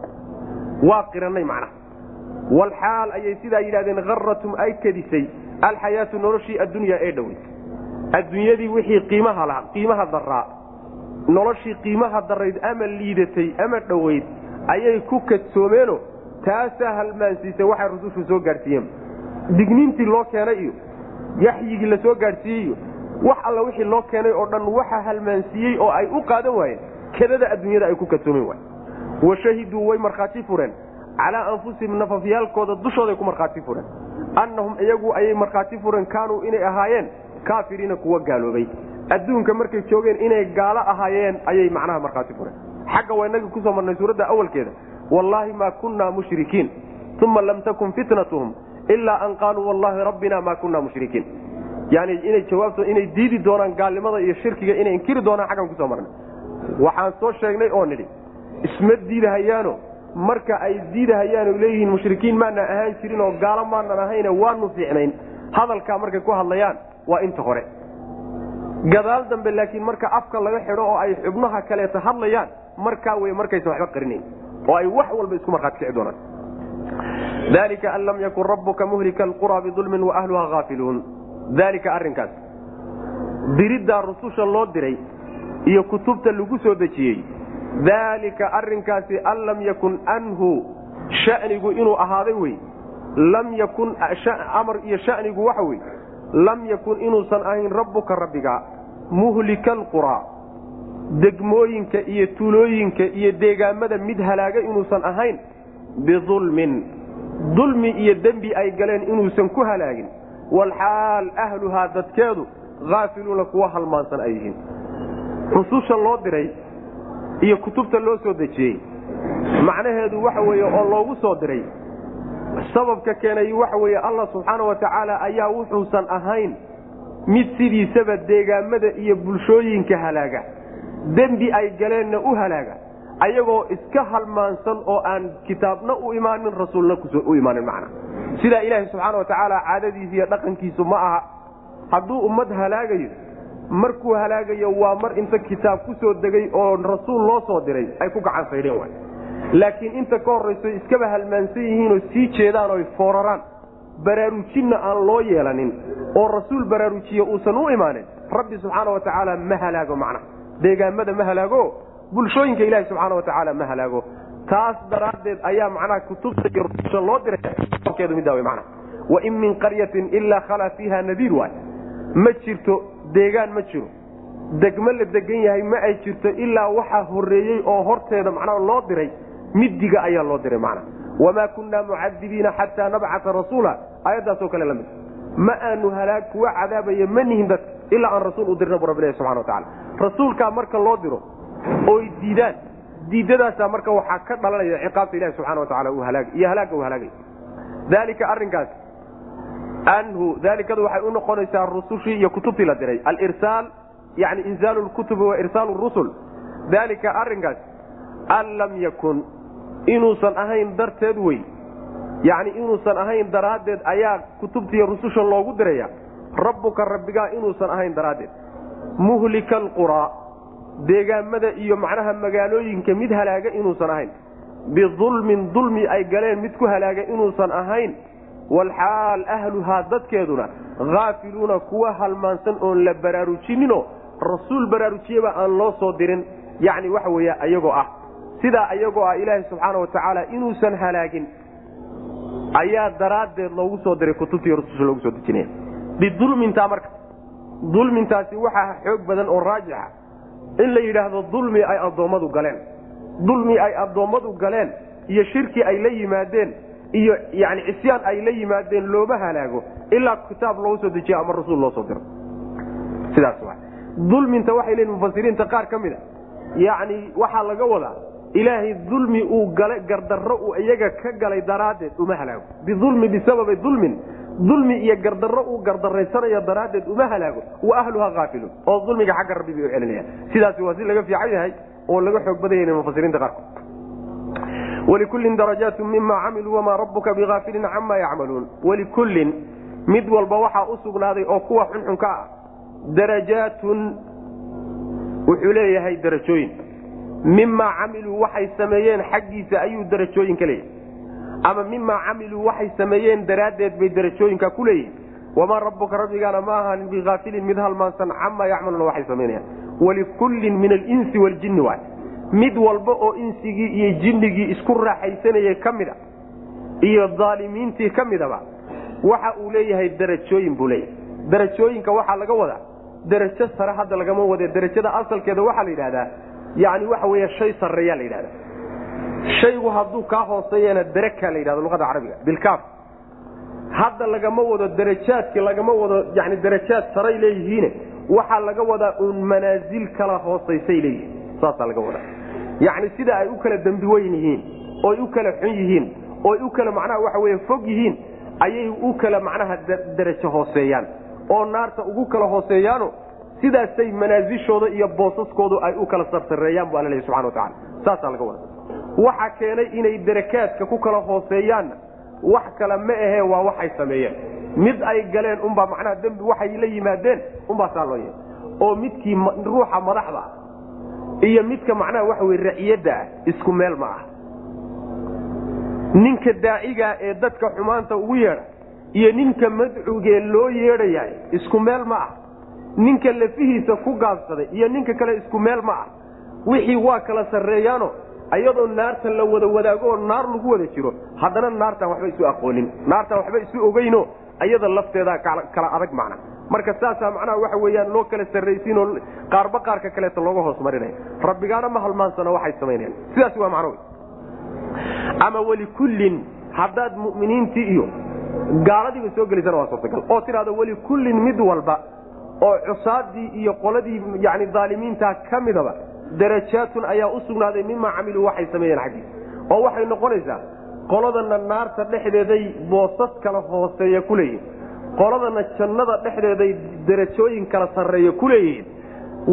waa qiranay macnaha walxaal ayay sidaa yidhahdeen haratum ay kadisay alxayaatu noloshii addunyaa ee dhowey adduunyadii wixii qiimaha laha qiimaha daraa noloshii qiimaha darayd ama liidatay ama dhoweyd ayay ku kadsoomeenoo taasaa halmaansiisay waxay rusushu soo gaadhsiiyeen digniintii loo keenay iyo yaxyigii la soo gaadhsiiyey iyo wax alla wixii loo keenay oo dhan waxa halmaansiiyey oo ay u qaadan waayeen kedada adduunyada ay ku kadsoomen waay wa way markhaati fureen calaa anfusihim nafafyaalkooda dushooday ku markhaati fureen annahum iyagu ayay markhaati fureen kaanuu inay ahaayeen kaafiriina kuwa gaaloobay adduunka markay joogeen inay gaalo ahaayeen ayay macnaha markhaati fureen xagga waa inagii ku soo marnay suuradda awalkeeda wallaahi maa kunnaa mushrikiin uma lam takun fitnatuhum ilaa an qaaluu wallaahi rabbina maa kunnaa mushrikiin yani inay jawaabto inay diidi doonaan gaalnimada iyo shirkiga inay inkiri doonaan xaggan ku soo marnay waxaan soo sheegnay oo nidhi isma diidahayaano marka ay diidahayaano leeyihiin mushrikiin maana ahaan jirin oo gaalo maanan ahayne waanu fiicnayn. Hadalkaa markay ku hadlayaan waa inta hore. Gadaal dambe laakiin marka afka laga xidho oo ay xubnaha kaleeta hadlayaan markaa wey markaysa waxba qarinayn. Oo ay wax walba isku markhaati kici doonaan. Dalika an lam yakun rabbuka muhlika alqura bidulmin waahluha haafiluun dalika arrinkaas. Diriddaa rususha loo diray iyo kutubta lagu soo dejiyey daalika arrinkaasi an lam yakun anhu shanigu inuu ahaaday wey. Lam yakun amar iyo shanigu waxa wey. Lam yakun inuusan ahayn rabbuka rabbiga muhlika alquraa degmooyinka iyo tuulooyinka iyo deegaamada mid halaaga inuusan ahayn bidulmin dulmi iyo dembi ay galeen inuusan ku halaagin. Walxaal ahluhaa dadkeedu haafiluuna kuwa halmaansan ay yihiin. Rususha loo diray iyo kutubta loo soo dejiyey. Macnaheedu waxa weeye oo loogu soo diray. Sababka keenay waxa weeye allah subxaana wa tacaala ayaa wuxuusan ahayn mid sidiisaba deegaamada iyo bulshooyinka halaaga. Dembi ay galeenna u halaaga. Ayagoo iska halmaansan oo aan kitaabna u imaanin rasuulna u imaanin macna. Sidaa ilaahay subxaana wa tacaala caadadiisa iyo dhaqankiisu ma aha. Hadduu ummad halaagayo markuu halaagayo waa mar inta kitaab ku soo degay oo rasuul loo soo diray. Ay ku gacan saydheen waay. Laakiin inta ka horrayso iskaba halmaansan yihiinoo sii jeedaan oy fooraraan. Baraarujinna aan loo yeelanin oo rasuul baraarujiye uusan u imaanin rabbi subxaana wa tacaala ma halaago macna. Deegaamada ma halaago bulshooyinka ilaahi subxaana wa tacaala ma halaago. Taas daraaddeed ayaa macnaha kutubta iyo rususha loo diraykeedu middaa wey macna. Wain min qaryatin ilaa khalaa fiiha nadiir waay. Ma jirto deegaan ma jiro. Degmo la degan yahay ma ay jirto ilaa waxaa horreeyey oo horteeda macnaha loo diray midiga ayaa loo diray macna wamaa kunnaa mucadibiina xataa nabcata rasuula aayaddaasoo kale la mid ma aanu halaag kuwa cadaabaya ma nihin dadka ilaa aan rasuul u dirna bu rabbilahi subxana wa tacala rasuulkaa marka loo diro oy diidaan diidadaasaa marka waxaa ka dhalanaya ciqaabta ilahi subxana wa tacala iyo halaagga uu halaagay. Dalika arrinkaas anhu daalikadu waxay u noqonaysaa rusushii iyo kutubtii la diray. Alirsaal yani inzaalu lkutubi wa irsaalu rusul. Dalika arrinkaas an lam yakun inuusan ahayn darteed wey yani inuusan ahayn daraaddeed ayaa kutubtiiyo rususha loogu diraya. Rabbuka rabbigaa inuusan ahayn daraaddeed. Muhlika alquraa deegaamada iyo macnaha magaalooyinka mid halaaga inuusan ahayn. Bidulmin dulmi ay galeen mid ku halaaga inuusan ahayn walxaal ahluhaa dadkeeduna haafiluuna kuwa halmaansan oon la baraarujinino rasuul baraarujiyeba aan loo soo dirin yani waxa weeye ayagoo ah sidaa ayagoo ah ilaahi subxaana wa tacaala inuusan halaagin ayaa daraaddeed loogu soo diray kutubtii rususha loogu soo dejinaya bidulmintaa marka dulmintaasi waxaa xoog badan oo raajixa in la yidhaahdo dulmi ay addoommadu galeen dulmi ay addoommadu galeen iyo shirki ay la yimaadeen iyo yani cisyaan ay la yimaadeen looma halaago ilaa kitaab loogu soo dejiyo ama rasuul loo soo diro. Sidaas dulminta waxay leeyiin mufasiriinta qaar ka mid a. Yacni waxaa laga wadaa ilaahay dulmi uu gala gardarro uu iyaga ka galay daraaddeed uma halaago. Bidulmi bisababi dulmin dulmi iyo gardarro uu gardarraysanayo daraaddeed uma halaago. Wa ahluha haafiluun oo dulmiga xagga rabbi bay u celinayaan sidaasi waa si laga fiican yahay oo laga xoog badan yahay mufasiriinta qaarkood walikullin darajaatu mima camiluu wamaa rabbuka biaafilin cama yacmaluun walikullin mid walba waxaa u sugnaaday oo kuwa xunxunka ah darajaatun wuxuu leeyahay darajooyin mimaa camiluu waxay sameeyeen xaggiisa ayuu darajooyin ka leeyahay ama mimaa camiluu waxay sameeyeen daraaddeed bay darajooyinka ku leeyihiin wamaa rabbuka rabbigaana ma ahaanin biaafilin mid halmaansan camaa yacmaluuna waxay samaynayaan walikullin min alinsi waljinni waay mid walba oo insigii iyo jinnigii isku raaxaysanayay ka mid a iyo daalimiintii ka midaba waxa uu leeyahay darajooyin buu leeyahay. Darajooyinka waxaa laga wadaa darajo sare hadda lagama wade darajada asalkeeda waxaa la yidhahdaa yani waxa wey shay sareeyaa la yidhahda shaygu hadduu kaa hooseeyana darakaa la yidhahdo luqada carabiga bilkaaf hadda lagama wado darajaadki lagama wado yani darajaad saray leeyihiine waxaa laga wadaa uun manaasil kala hoosaysay leeyihiin saasaa laga wadaa yacni sida ay u kala dembi weyn yihiin oy u kala xun yihiin oy u kala macnaha waxa weye fog yihiin ayay u kala macnaha darajo hooseeyaan. Oo naarta ugu kala hooseeyaano sidaasay manaasishooda iyo boosaskoodu ay u kala sarsareeyaan bu alla lehy subxana watacala saasaa laga wada waxa keenay inay darakaadka ku kala hooseeyaanna wax kale ma ahee waa waxay sameeyeen. Mid ay galeen unbaa macnaha dembi waxay la yimaadeen unbaa saa loo yeey oo midkii ruuxa madaxda ah iyo midka macnaha waxa weye raciyadda ah isku meel ma ah ninka daacigaa ee dadka xumaanta ugu yeedha iyo ninka madcugee loo yeedhayahay isku meel ma ah ninka lafihiisa ku gaabsaday iyo ninka kale isku meel ma ah wixii waa kala sarreeyaano ayadoo naarta la wada wadaago oo naar lagu wada jiro haddana naartaan waxba isu aqoonin naartaan waxba isu ogeyno ayada lafteedaa kala adag macna marka saasaa macnaha waxa weyaan loo kala sarraysiinoo qaarba qaarka kaleeta looga hoos marinaya rabbigaana ma halmaansano waxay samaynayan sidaas waa macno ama welikullin haddaad mu'miniintii iyo gaaladiiba soo gelaysana waa suurtagal. Oo tidhahdo welikullin mid walba oo cusaadii iyo qoladii yani daalimiintaa ka midaba darajaatun ayaa u sugnaaday mimaa camiluu waxay sameeyeen xaggiisa. Oo waxay noqonaysaa qoladana naarta dhexdeeday boosas kala hooseeya ku leeyihiin qoladana jannada dhexdeeday darajooyin kala sarreeya ku leeyihiin.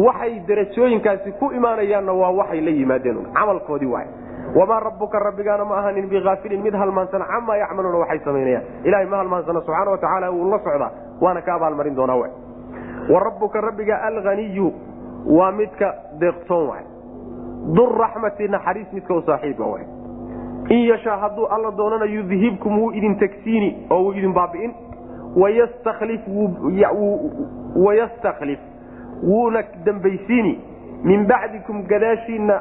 Waxay darajooyinkaasi ku imaanayaanna waa waxay la yimaadeen camalkoodii waay. Wamaa rabbuka rabbigaana ma ahanin biaafilin mid halmaansan camaa yacmaluuna waxay samaynayaan. Ilahay ma halmaansana subxaana watacaala wuu la socdaa waana ka abaalmarin doonaa w wa rabbuka rabbiga alaniyu waa midka deeqtoon waay. Durraxmati naxariis midka u saaxiibka waay. In yashaa hadduu alla doonana yudhibkum wuu idin tegsiini oo wuu idin baabi'in wayastakhlif wuuna dambaysiini min bacdikum gadaashiinna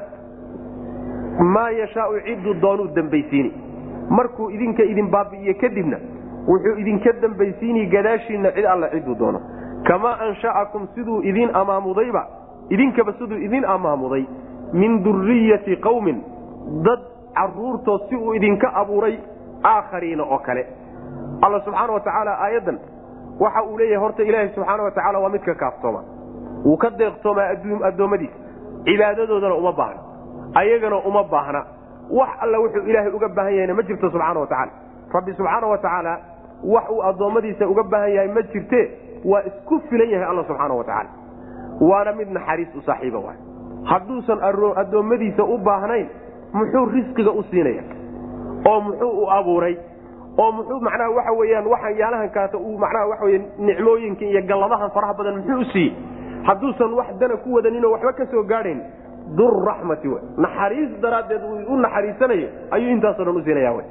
maa yashaau cidduu doonuu dambaysiini markuu idinka idin baabi'iye kadibna wuxuu idinka dambaysiini gadaashiinna cid alla cidduu doono kamaa ansha'akum siduu idin amaamudayba idinkaba siduu idin amaamuday min duriyati qawmin dad caruurtood si uu idinka abuuray aakhariina oo kale alla subxaana wa tacaala aayaddan waxa uu leeyahay horta ilaahay subxaana wa tacaala waa midka kaaftooma. Wuu ka deeqtoomaa addoommadiisa cibaadadoodana uma baahna. Ayagana uma baahna. Wax alla wuxuu ilaahay uga baahan yahayna ma jirto subxaana wa tacaala rabbi subxaana wa tacaala wax uu addoommadiisa uga baahan yahay ma jirte waa isku filan yahay alla subxaana wa tacaala waana mid naxariis u saaxiiba waay hadduusan addoommadiisa u baahnayn muxuu risqiga u siinaya? Oo muxuu u abuuray oo muxuu macnaha waxa weyaan waxaan yaalahan kaata uu macnaha waxa wey nicmooyinka iyo galladahan faraha badan muxuu u siiyey hadduusan wax dana ku wadaninoo waxba ka soo gaadhayn durraxmati w naxariis daraaddeed u naxariisanayo ayuu intaasoo dhan u siinaya w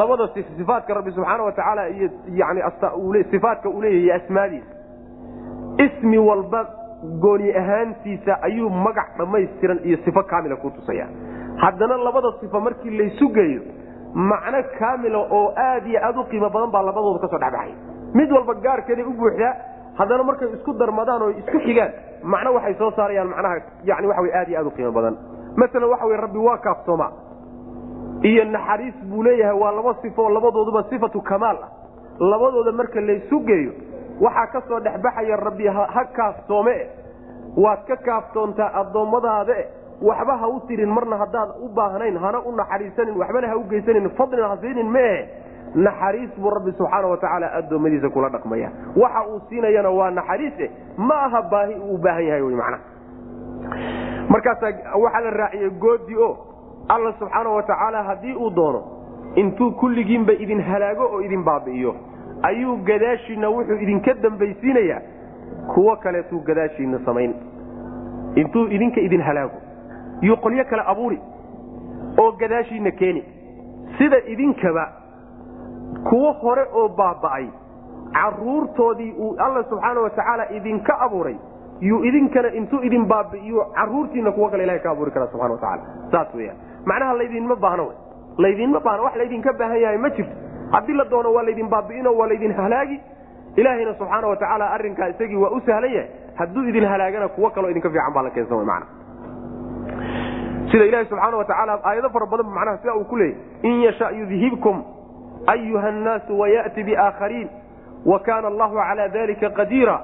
labada sifaatka rabbi subxaana wa tacaala iyo yani sifaatka uu leeyahy iyo asmaadiisa. Ismi walba gooni ahaantiisa ayuu magac dhammaystiran iyo sifo kaamila ku tusaya haddana labada sifo markii laysu geeyo macno kaamila oo aad iyo aad u qiimo badan baa labadooda ka soo dhexbaxay mid walba gaarkeeday u buuxdaa haddana markay isku darmadaan oo isku xigaan macno waxay soo saarayaan macnaha yani waxa aad iyo aad u qiimo badan. Masalan waxa wey rabbi waa kaaftooma. Iyo naxariis buu leeyahay waa laba sifo oo labadooduba sifatu kamaal ah. Labadooda marka laysu geeyo waxaa ka soo dhexbaxaya rabbi ha kaaftoome waad ka kaaftoontaa addoommadaade waxba ha u tirin marna haddaad u baahnayn hana u naxariisanin waxbana ha u geysanin fadlina ha siinin mee naxariis buu rabbi subxaana wa tacaala addoommadiisa kula dhaqmaya. Waxa uu siinayana waa naxariise ma aha baahi uu u baahan yahay wy macnaha. Markaasaa waxaa la raaciyey goodi o alla subxaana wa tacaala haddii uu doono intuu kulligiinba idin halaago oo idin baabi'iyo ayuu gadaashiinna wuxuu idinka dambaysiinayaa. Kuwo kaleetuu gadaashiina samayn. Intuu idinka idin halaago yuu qolyo kale abuuri oo gadaashiina keeni. Sida idinkaba kuwo hore oo baaba'ay caruurtoodii uu alla subxaana watacaala idinka abuuray yuu idinkana intuu idin baabi'iyo caruurtiina kuwo kale ilahay ka abuuri kara subxana watacaala saas weyaan macnaha laydinma baahno w laydinma baahno wax laydinka baahan yahay ma jirto. Haddii la doono waa laydin baabi'ino waa laydin halaagi. Ilaahayna subxaana watacaala arrinkaa isagii waa u sahlan yahay. Hadduu idin halaagana kuwo kaloo idinka fiican baa la keensan w mana sida ilahi subxaana watacaala aayado fara badan macnaha sida uu ku leeyay. In yasha yudhibkum ayuha annaasu waya'ti biaakhariin wa kaana allahu calaa dalika qadiira.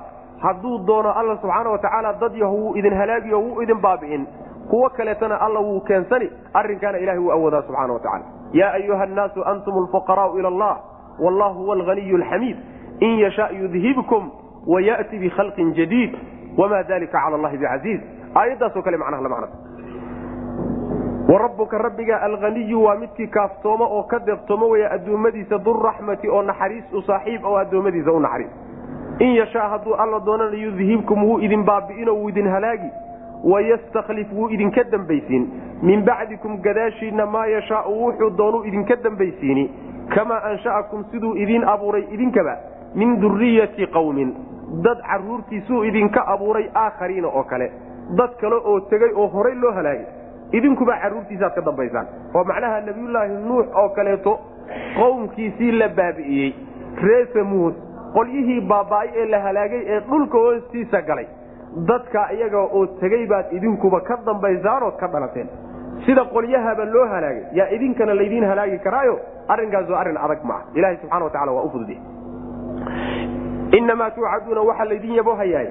Hadduu doono alla subxaana watacaala dad yaho wuu idin halaagiyo wuu idin baabi'in kuwo kaleetana alla wuu keensani. Arrinkaana ilahay wuu awoodaa subxana watacala yaa ayuha annaasu antum alfuqaraau ila allah wallahu huwa alghaniyu alxamiid in yasha yudhibkum waya'ti bikhalqin jadiid wama dalika cala allahi bicasiiz aayaddaasoo kale macnaha la macna warabuka rabbiga alaniyu waa midkii kaaftoomo oo ka deeqtoomo weya addoommadiisa durraxmati oo naxariis u saaxiib oo addoommadiisa u naxariis. In yashaa hadduu alla doonana yudhibkum wuu idin baabi'ino wuu idin halaagi. Wayastakhlif wuu idinka dembaysiin min bacdikum gadaashiinna maa yashaau wuxuu doonuu idinka dembaysiini kamaa ansha'akum siduu idiin abuuray idinkaba min duriyati qawmin. Dad caruurtiisuu idinka abuuray aakhariina oo kale. Dad kale oo tegey oo horay loo halaagay idinkuba caruurtiisaaad ka dambaysaan. Oo macnaha nebiyullaahi nuux oo kaleeto qowmkiisii la baabi'iyey ree samuud qolyihii baaba'ay ee la halaagay ee dhulka hoostiisa galay. Dadka iyaga oo tegey baad idinkuba ka dambaysaanood ka dhalateen. Sida qolyahaba loo halaagay yaa idinkana laydiin halaagi karaayo arrinkaas waa arrin adag maaha. Ilaha subxana wa tacala waa u fududiye inamaa tuucaduuna waxaa laydin yabohayaay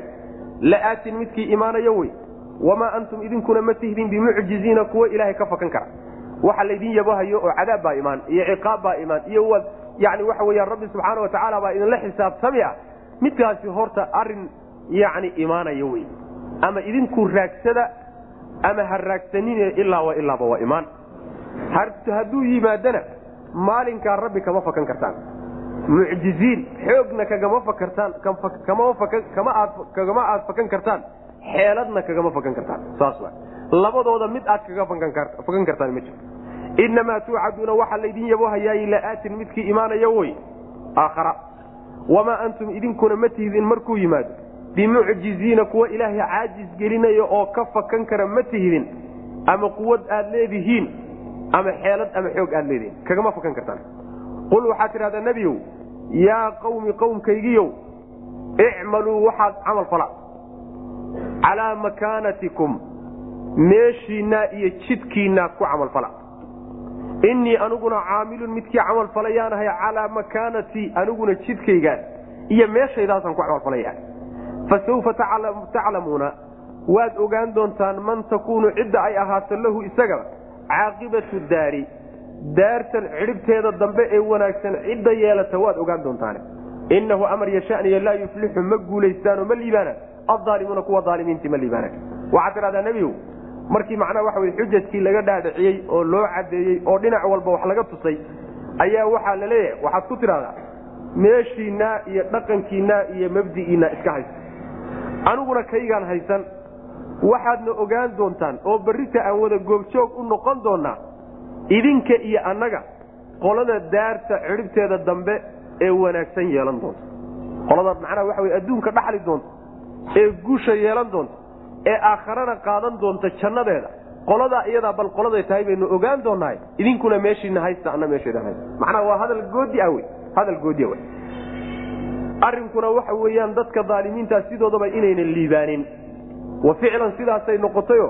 la'aatin midkii imaanayo wey wamaa antum idinkuna ma tihdin bimucjiziina kuwo ilaahay ka fakan kara waxa laydin yabohayo oo cadaab baa imaan iyo ciqaab baa imaan iyo yani waxa weyaan rabbi subxaana wa tacaala baa idinla xisaabtami ah midkaasi horta arrin yani imaanayo wey ama idinku raagsada ama ha raagsanine ilaa wa ilaaba waa imaan hadduu yimaadana maalinkaa rabbi kama fakan kartaan mucjiziin xoogna kagama fakartaan kagama aad fakan kartaan xeeladna kagama fakan kartaan. Saas wa labadooda mid aad kaga fakan kartaan ma jiro inamaa tuucaduuna waxaa laydin yabohayaay la'aatin midkii imaanaya wey. Aakhara. Wamaa antum idinkuna ma tihdin markuu yimaado. Bimucjiziina kuwa ilaahay caajis gelinaya oo ka fakan kara ma tihdin. Ama quwad aad leedihiin ama xeelad ama xoog aad leedihiin. Kagama fakan kartaan. Qul waxaad tidhahdaa nebiyow yaa qawmi qowmkaygiyow icmaluu waxaad camal fala calaa makaanatikum meeshiinnaa iyo jidkiinnaa ku camalfala innii aniguna caamilun midkii camal falayaanahay calaa makaanatii aniguna jidkaygaas iyo meeshaydaasaan ku camalfalaya fa sawfa taclamuuna waad ogaan doontaan man takuunu cidda ay ahaato lahu isagaba caaqibatu daari daartan cidhibteeda dambe ee wanaagsan cidda yeelata waad ogaan doontaane. Innahu amar yashaniya laa yuflixu ma guulaystaanoo ma liibaanaan aalimuuna kuwa aalimiintii ma liibaanaan waxaad tidhahdaa nebiyow markii macnaha waxa wey xujajkii laga dhaadhiciyey oo loo cadeeyey oo dhinac walba wax laga tusay ayaa waxaa la leeyahay waxaad ku tidhahdaa meeshiinaa iyo dhaqankiinaa iyo mabdi'iinaa iska haysta aniguna kaygaan haysan waxaadna ogaan doontaan oo berrita aan wada goobjoog u noqon doonaa idinka iyo annaga qolada daarta cidhibteeda dambe ee wanaagsan yeelan doonta qoladaad macnaha waxa wey adduunka dhaxli doonta ee guusha yeelan doonta ee aakharana qaadan doonta jannadeeda. Qoladaa iyadaa bal qoladay tahay baynu ogaan doonnahay idinkuna meeshiina haysta anna meesheeda haysta macnaha waa hadal goodi ah wey hadal goodiya wey. Arrinkuna waxa weeyaan dadka daalimiintaa sidoodaba inaynan liibaanin. Wa ficlan sidaasay noqotayo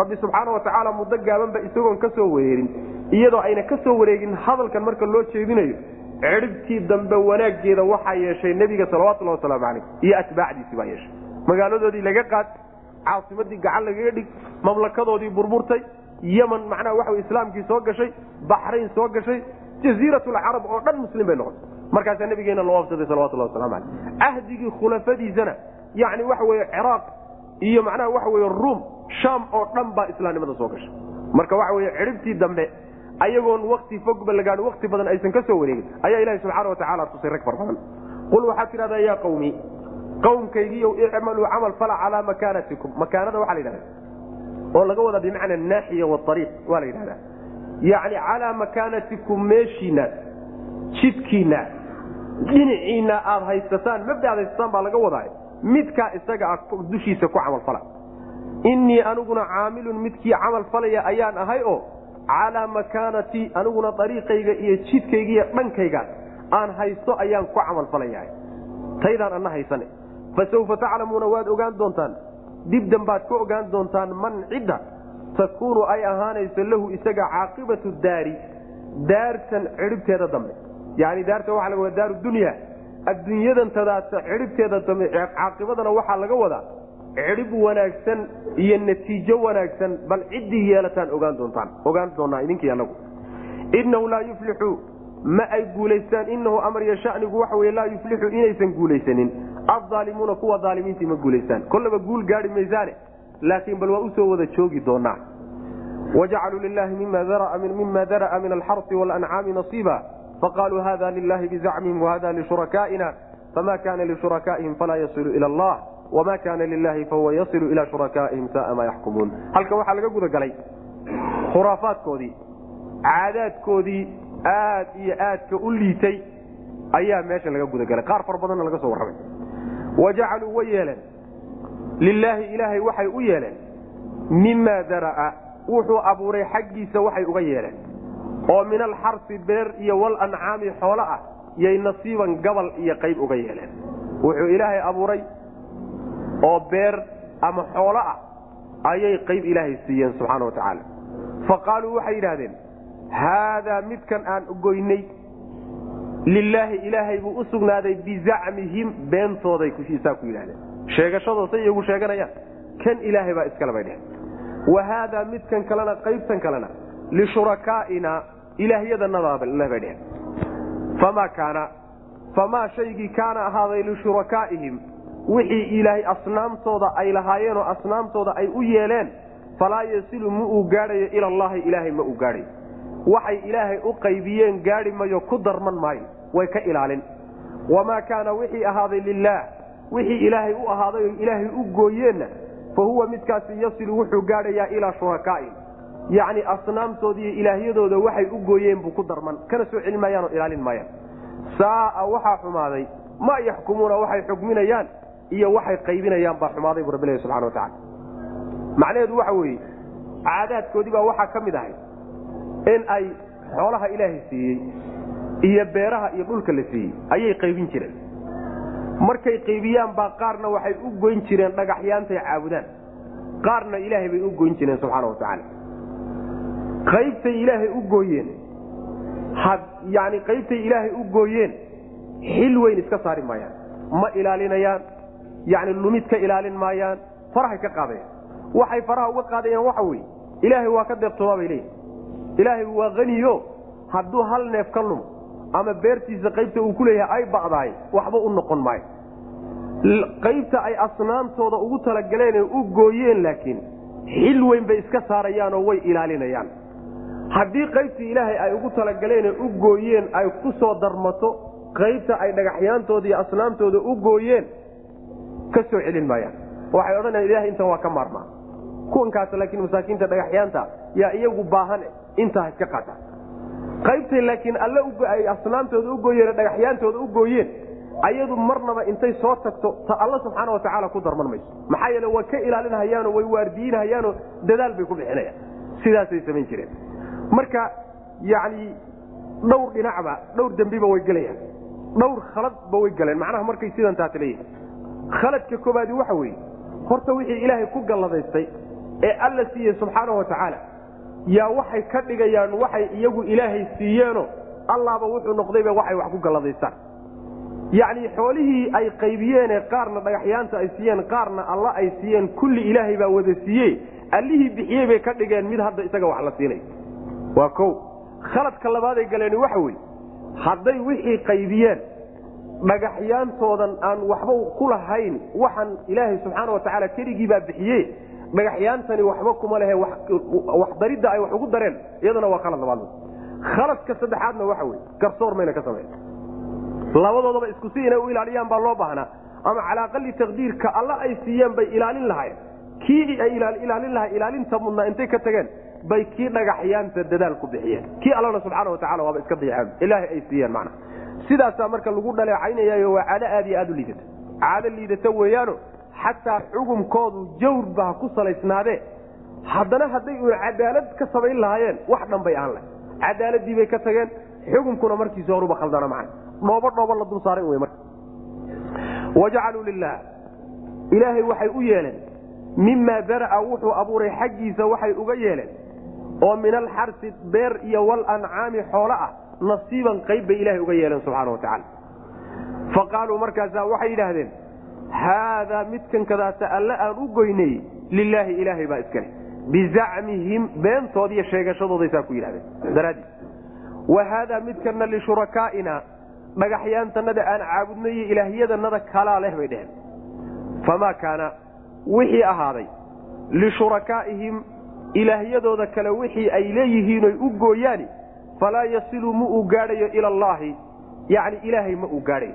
rabbi subxaana wa tacaala muddo gaabanba isagoon ka soo wareerin. Iyadoo ayna ka soo wareegin hadalkan marka loo jeedinayo cidhibtii dambe wanaaggeeda waxaa yeeshay nebiga salawatullahi wasalaamu caleyh iyo atbaacdiisi baa yeeshay magaaladoodii laga qaad caasimadii gacan lagaga dhig mamlakadoodii burburtay yeman macnaha waxa islaamkii soo gashay baxrayn soo gashay jaziiratulcarab oo dhan muslim bay noqotay. Markaasaa nabigeena loo afsaday salawatullah waslamu caleyh cahdigii khulafadiisana yani waxa weye ciraaq iyo macnaha waxa weye ruum sham oo dhan baa islaamnimada soo gashay. Marka waxa weye cidhibtii dambe ayagoon wakti fogba lagaadho wakti badan aysan ka soo wareegin. Ayaa ilahi subxaana watacaala tusay rag far badan. Qul waxaad tidhahdaa yaa qawmi qawmkaygiiyow icmaluu camal fala calaa makaanatikum. Makaanada waxaa la yidhahda oo laga wadaa bimacna naaxiya waariiq waa la yidhahdaa. Yacni calaa makaanatikum meeshiinaas jidkiinaas dhinaciina aad haysataan mabda aad haysataan baa laga wadaa midkaa isaga ah dushiisa ku camalfala innii aniguna caamilun midkii camal falaya ayaan ahay oo calaa makaanatii aniguna dariiqayga iyo jidkayga iyo dhankaygaas aan haysto ayaan ku camalfalayahay taydaan anna haysane fasawfa taclamuuna waad ogaan doontaan dibdan baad ka ogaan doontaan man cidda takuunu ay ahaanayso lahu isaga caaqibatu daari daartan cidhibteeda dambe yani daarta waxa laga wada daaru dunya adduunyadantadaasa cidhibteeda dambe caaqibadana waxaa laga wadaa cidhib wanaagsan iyo natiijo wanaagsan bal ciddii yeelataan ogaan doontaan ogaan doonaa idinkii anagu inahu laa yuflixu ma ay guulaystaan inahu amar iyo shanigu waxa wey laa yuflixu inaysan guulaysanin addaalimuuna kuwa aalimiintii ma guulaystaan kollaba guul gaari maysaane laakiin bal waa u soo wada joogi doonaa. Wajacaluu lilahi mima dara'a min alxarsi walancaami nasiiba. Faqaaluu hada lilahi bizacmihim wahada lishurakaaina fama kana lishurakaaihim falaa yasilu ila allah. Wma kana lilahi fahuwa yasilu ila shurakaaihim saaa maa yaxkumuun halka waxaa laga guda galay khuraafaadkoodii caadaadkoodii aad iyo aadka u liitay ayaa meesha laga gudagalay qaar fara badanna laga soo warramay wajacaluu way yeeleen lilaahi ilaahay waxay u yeeleen mima dara'a wuxuu abuuray xaggiisa waxay uga yeeleen oo min alxarsi beer iyo walancaami xoolo ah yay nasiiban gabal iyo qayb uga yeeleen wuxuu ilaahay abuuray oo beer ama xoolo ah ayay qayb ilaahay siiyeen subxaana wa tacaala fa qaaluu waxay yidhahdeen haadaa midkan aan goynay lilaahi ilaahay buu u sugnaaday bizacmihim beentooday kushiisaa ku yidhahdeen sheegashadoosa iyagu sheeganayaan. Kan ilaahay baa iskale bay dheheen wa haadaa midkan kalena qaybtan kalena lishurakaaina ilaahyadanadaabale bay dheheen famaa kaana famaa shaygii kaana ahaaday lishurakaaihim wixii ilaahay asnaamtooda ay lahaayeenoo asnaamtooda ay u yeeleen falaa yasilu ma uu gaadhayo ila allahi ilaahay ma uu gaadhayo. Waxay ilaahay u qaybiyeen gaadhi mayo ku darman maayo way ka ilaalin. Wamaa kaana wixii ahaaday lilaah wixii ilaahay u ahaaday o ilaahay u gooyeenna fa huwa midkaasi yasilu wuxuu gaadhayaa ilaa shurakaa'i yacni asnaamtoodiiyo ilaahyadooda waxay u gooyeen buu ku darman kana soo celin maayaanoo ilaalin maayaan. Saaa waxaa xumaaday ma yaxkumuuna waxay xukminayaan iyo waxay qaybinayaan baa xumaaday bu rabbi subxana watacala macnaheedu waxa weeye caadaadkoodii baa waxaa ka mid ahay in ay xoolaha ilaahay siiyey iyo beeraha iyo dhulka la siiyey ayay qaybin jireen. Markay qaybiyaan baa qaarna waxay u goyn jireen dhagaxyaantay caabudaan. Qaarna ilaahay bay u goyn jireen subxaana watacaala qaybtay ilaahay u gooyeen. Yani qaybtay ilaahay u gooyeen xil weyn iska saari maayaan. Ma ilaalinayaan yani lumid ka ilaalin maayaan farahay ka qaadayaan. Waxay faraha uga qaadayaan waxa weye ilaahay waa ka deeqtoomaa bay leeyihiin ilaahay waa haniyo hadduu hal neef ka lumo ama beertiisa qaybta uu ku leeyahay ay ba'daay waxba u noqon maayo. Qaybta ay asnaamtooda ugu talagaleen u gooyeen laakiin xil weyn bay iska saarayaanoo way ilaalinayaan. Haddii qaybtii ilaahay ay ugu talagaleen u gooyeen ay ku soo darmato qaybta ay dhagaxyaantooda iyo asnaamtooda u gooyeen ka soo celin maayaan. Waxay odhanayaan ilahay intan waa ka maarmaa. Kuwankaas laakiin masaakiinta dhagaxyaanta yaa iyagu baahan intaa iska qaata qaybtay laakiin alle ay asnaamtooda u gooyeen dhagaxyaantooda u gooyeen ayadu marnaba intay soo tagto ta alla subxaana watacaala ku darman mayso. Maxaa yeele way ka ilaalinhayaanoo way waardiinhayaanoo dadaal bay ku bixinayaan. Sidaasay samayn jireen. Marka yacni dhowr dhinacba dhowr dembiba way gelayaan dhowr khaladba way galeen. Macnaha markay sidan taas leeyihiin khaladka koobaadi waxa weeye horta wixii ilaahay ku galladaystay ee alla siiyey subxaana wa tacaala yaa waxay ka dhigayaan waxay iyagu ilaahay siiyeeno allaaba wuxuu noqdayba waxay wax ku galladaystaan. Yacni xoolihii ay qaybiyeene qaarna dhagaxyaanta ay siiyeen qaarna alla ay siiyeen kulli ilaahay baa wada siiye allihii bixiyey bay ka dhigeen mid hadda isaga wax la siinay. Waa o khaladka labaaday galeen waxa weye hadday wixii qaybiyeen dhagaxyaantoodan aan waxba ku lahayn waxaan ilaahay subxaana wa tacaala keligii baa bixiye dhagaxyaantani waxba kuma lehe wax daridda ay wax ugu dareen iyadana waa khalad labaad. Khaladka saddexaadna waxa wey garsoor mayna ka samayn labadoodaba isku si inay u ilaaliyaan baa loo baahnaa ama calaa aqali taqdiirka alla ay siiyeen bay ilaalin lahayen kii ay ilaalin lahay ilaalinta mudnaa intay ka tageen bay kii dhagaxyaanta dadaal ku bixiyeen. Kii allana subxaana wa tacala waaba iska dayaceen ilaahay ay siiyeen macna. Sidaasaa marka lagu dhaleecaynayayo waa caado aad iyo aad u liidata. Caado liidata weeyaano xataa xukumkoodu jawrba ha ku salaysnaadee haddana hadday uun cadaalad ka samayn lahaayeen wax dhanbay aan leh. Cadaaladii bay ka tageen xukumkuna markiisi horuba khaldana macna. Dhoobo dhoobo la dul saaray wey marka. Wajacaluu lilah ilaahay waxay u yeeleen mimaa dara'a wuxuu abuuray xaggiisa waxay uga yeeleen oo min alxarsi beer iyo walancaami xoolo ah nasiiban qayb bay ilahay uga yeeleen subxaana wa tacaala. Fa qaaluu markaasaa waxay yidhaahdeen haadaa midkan kadaata alle aan u goynay lilaahi ilaahay baa iskale bizacmihim beentood iyo sheegashadooday saa ku yidhahdeen daraadii wa haadaa midkanna lishurakaaina dhagaxyaantanada aan caabudnay iyo ilaahyadanada kalaa leh bay dheheen famaa kaana wixii ahaaday lishurakaaihim ilaahyadooda kale wixii ay leeyihiinoy u gooyaani falaa yasilu ma uu gaadhayo ila allaahi yacni ilaahay ma uu gaadhayo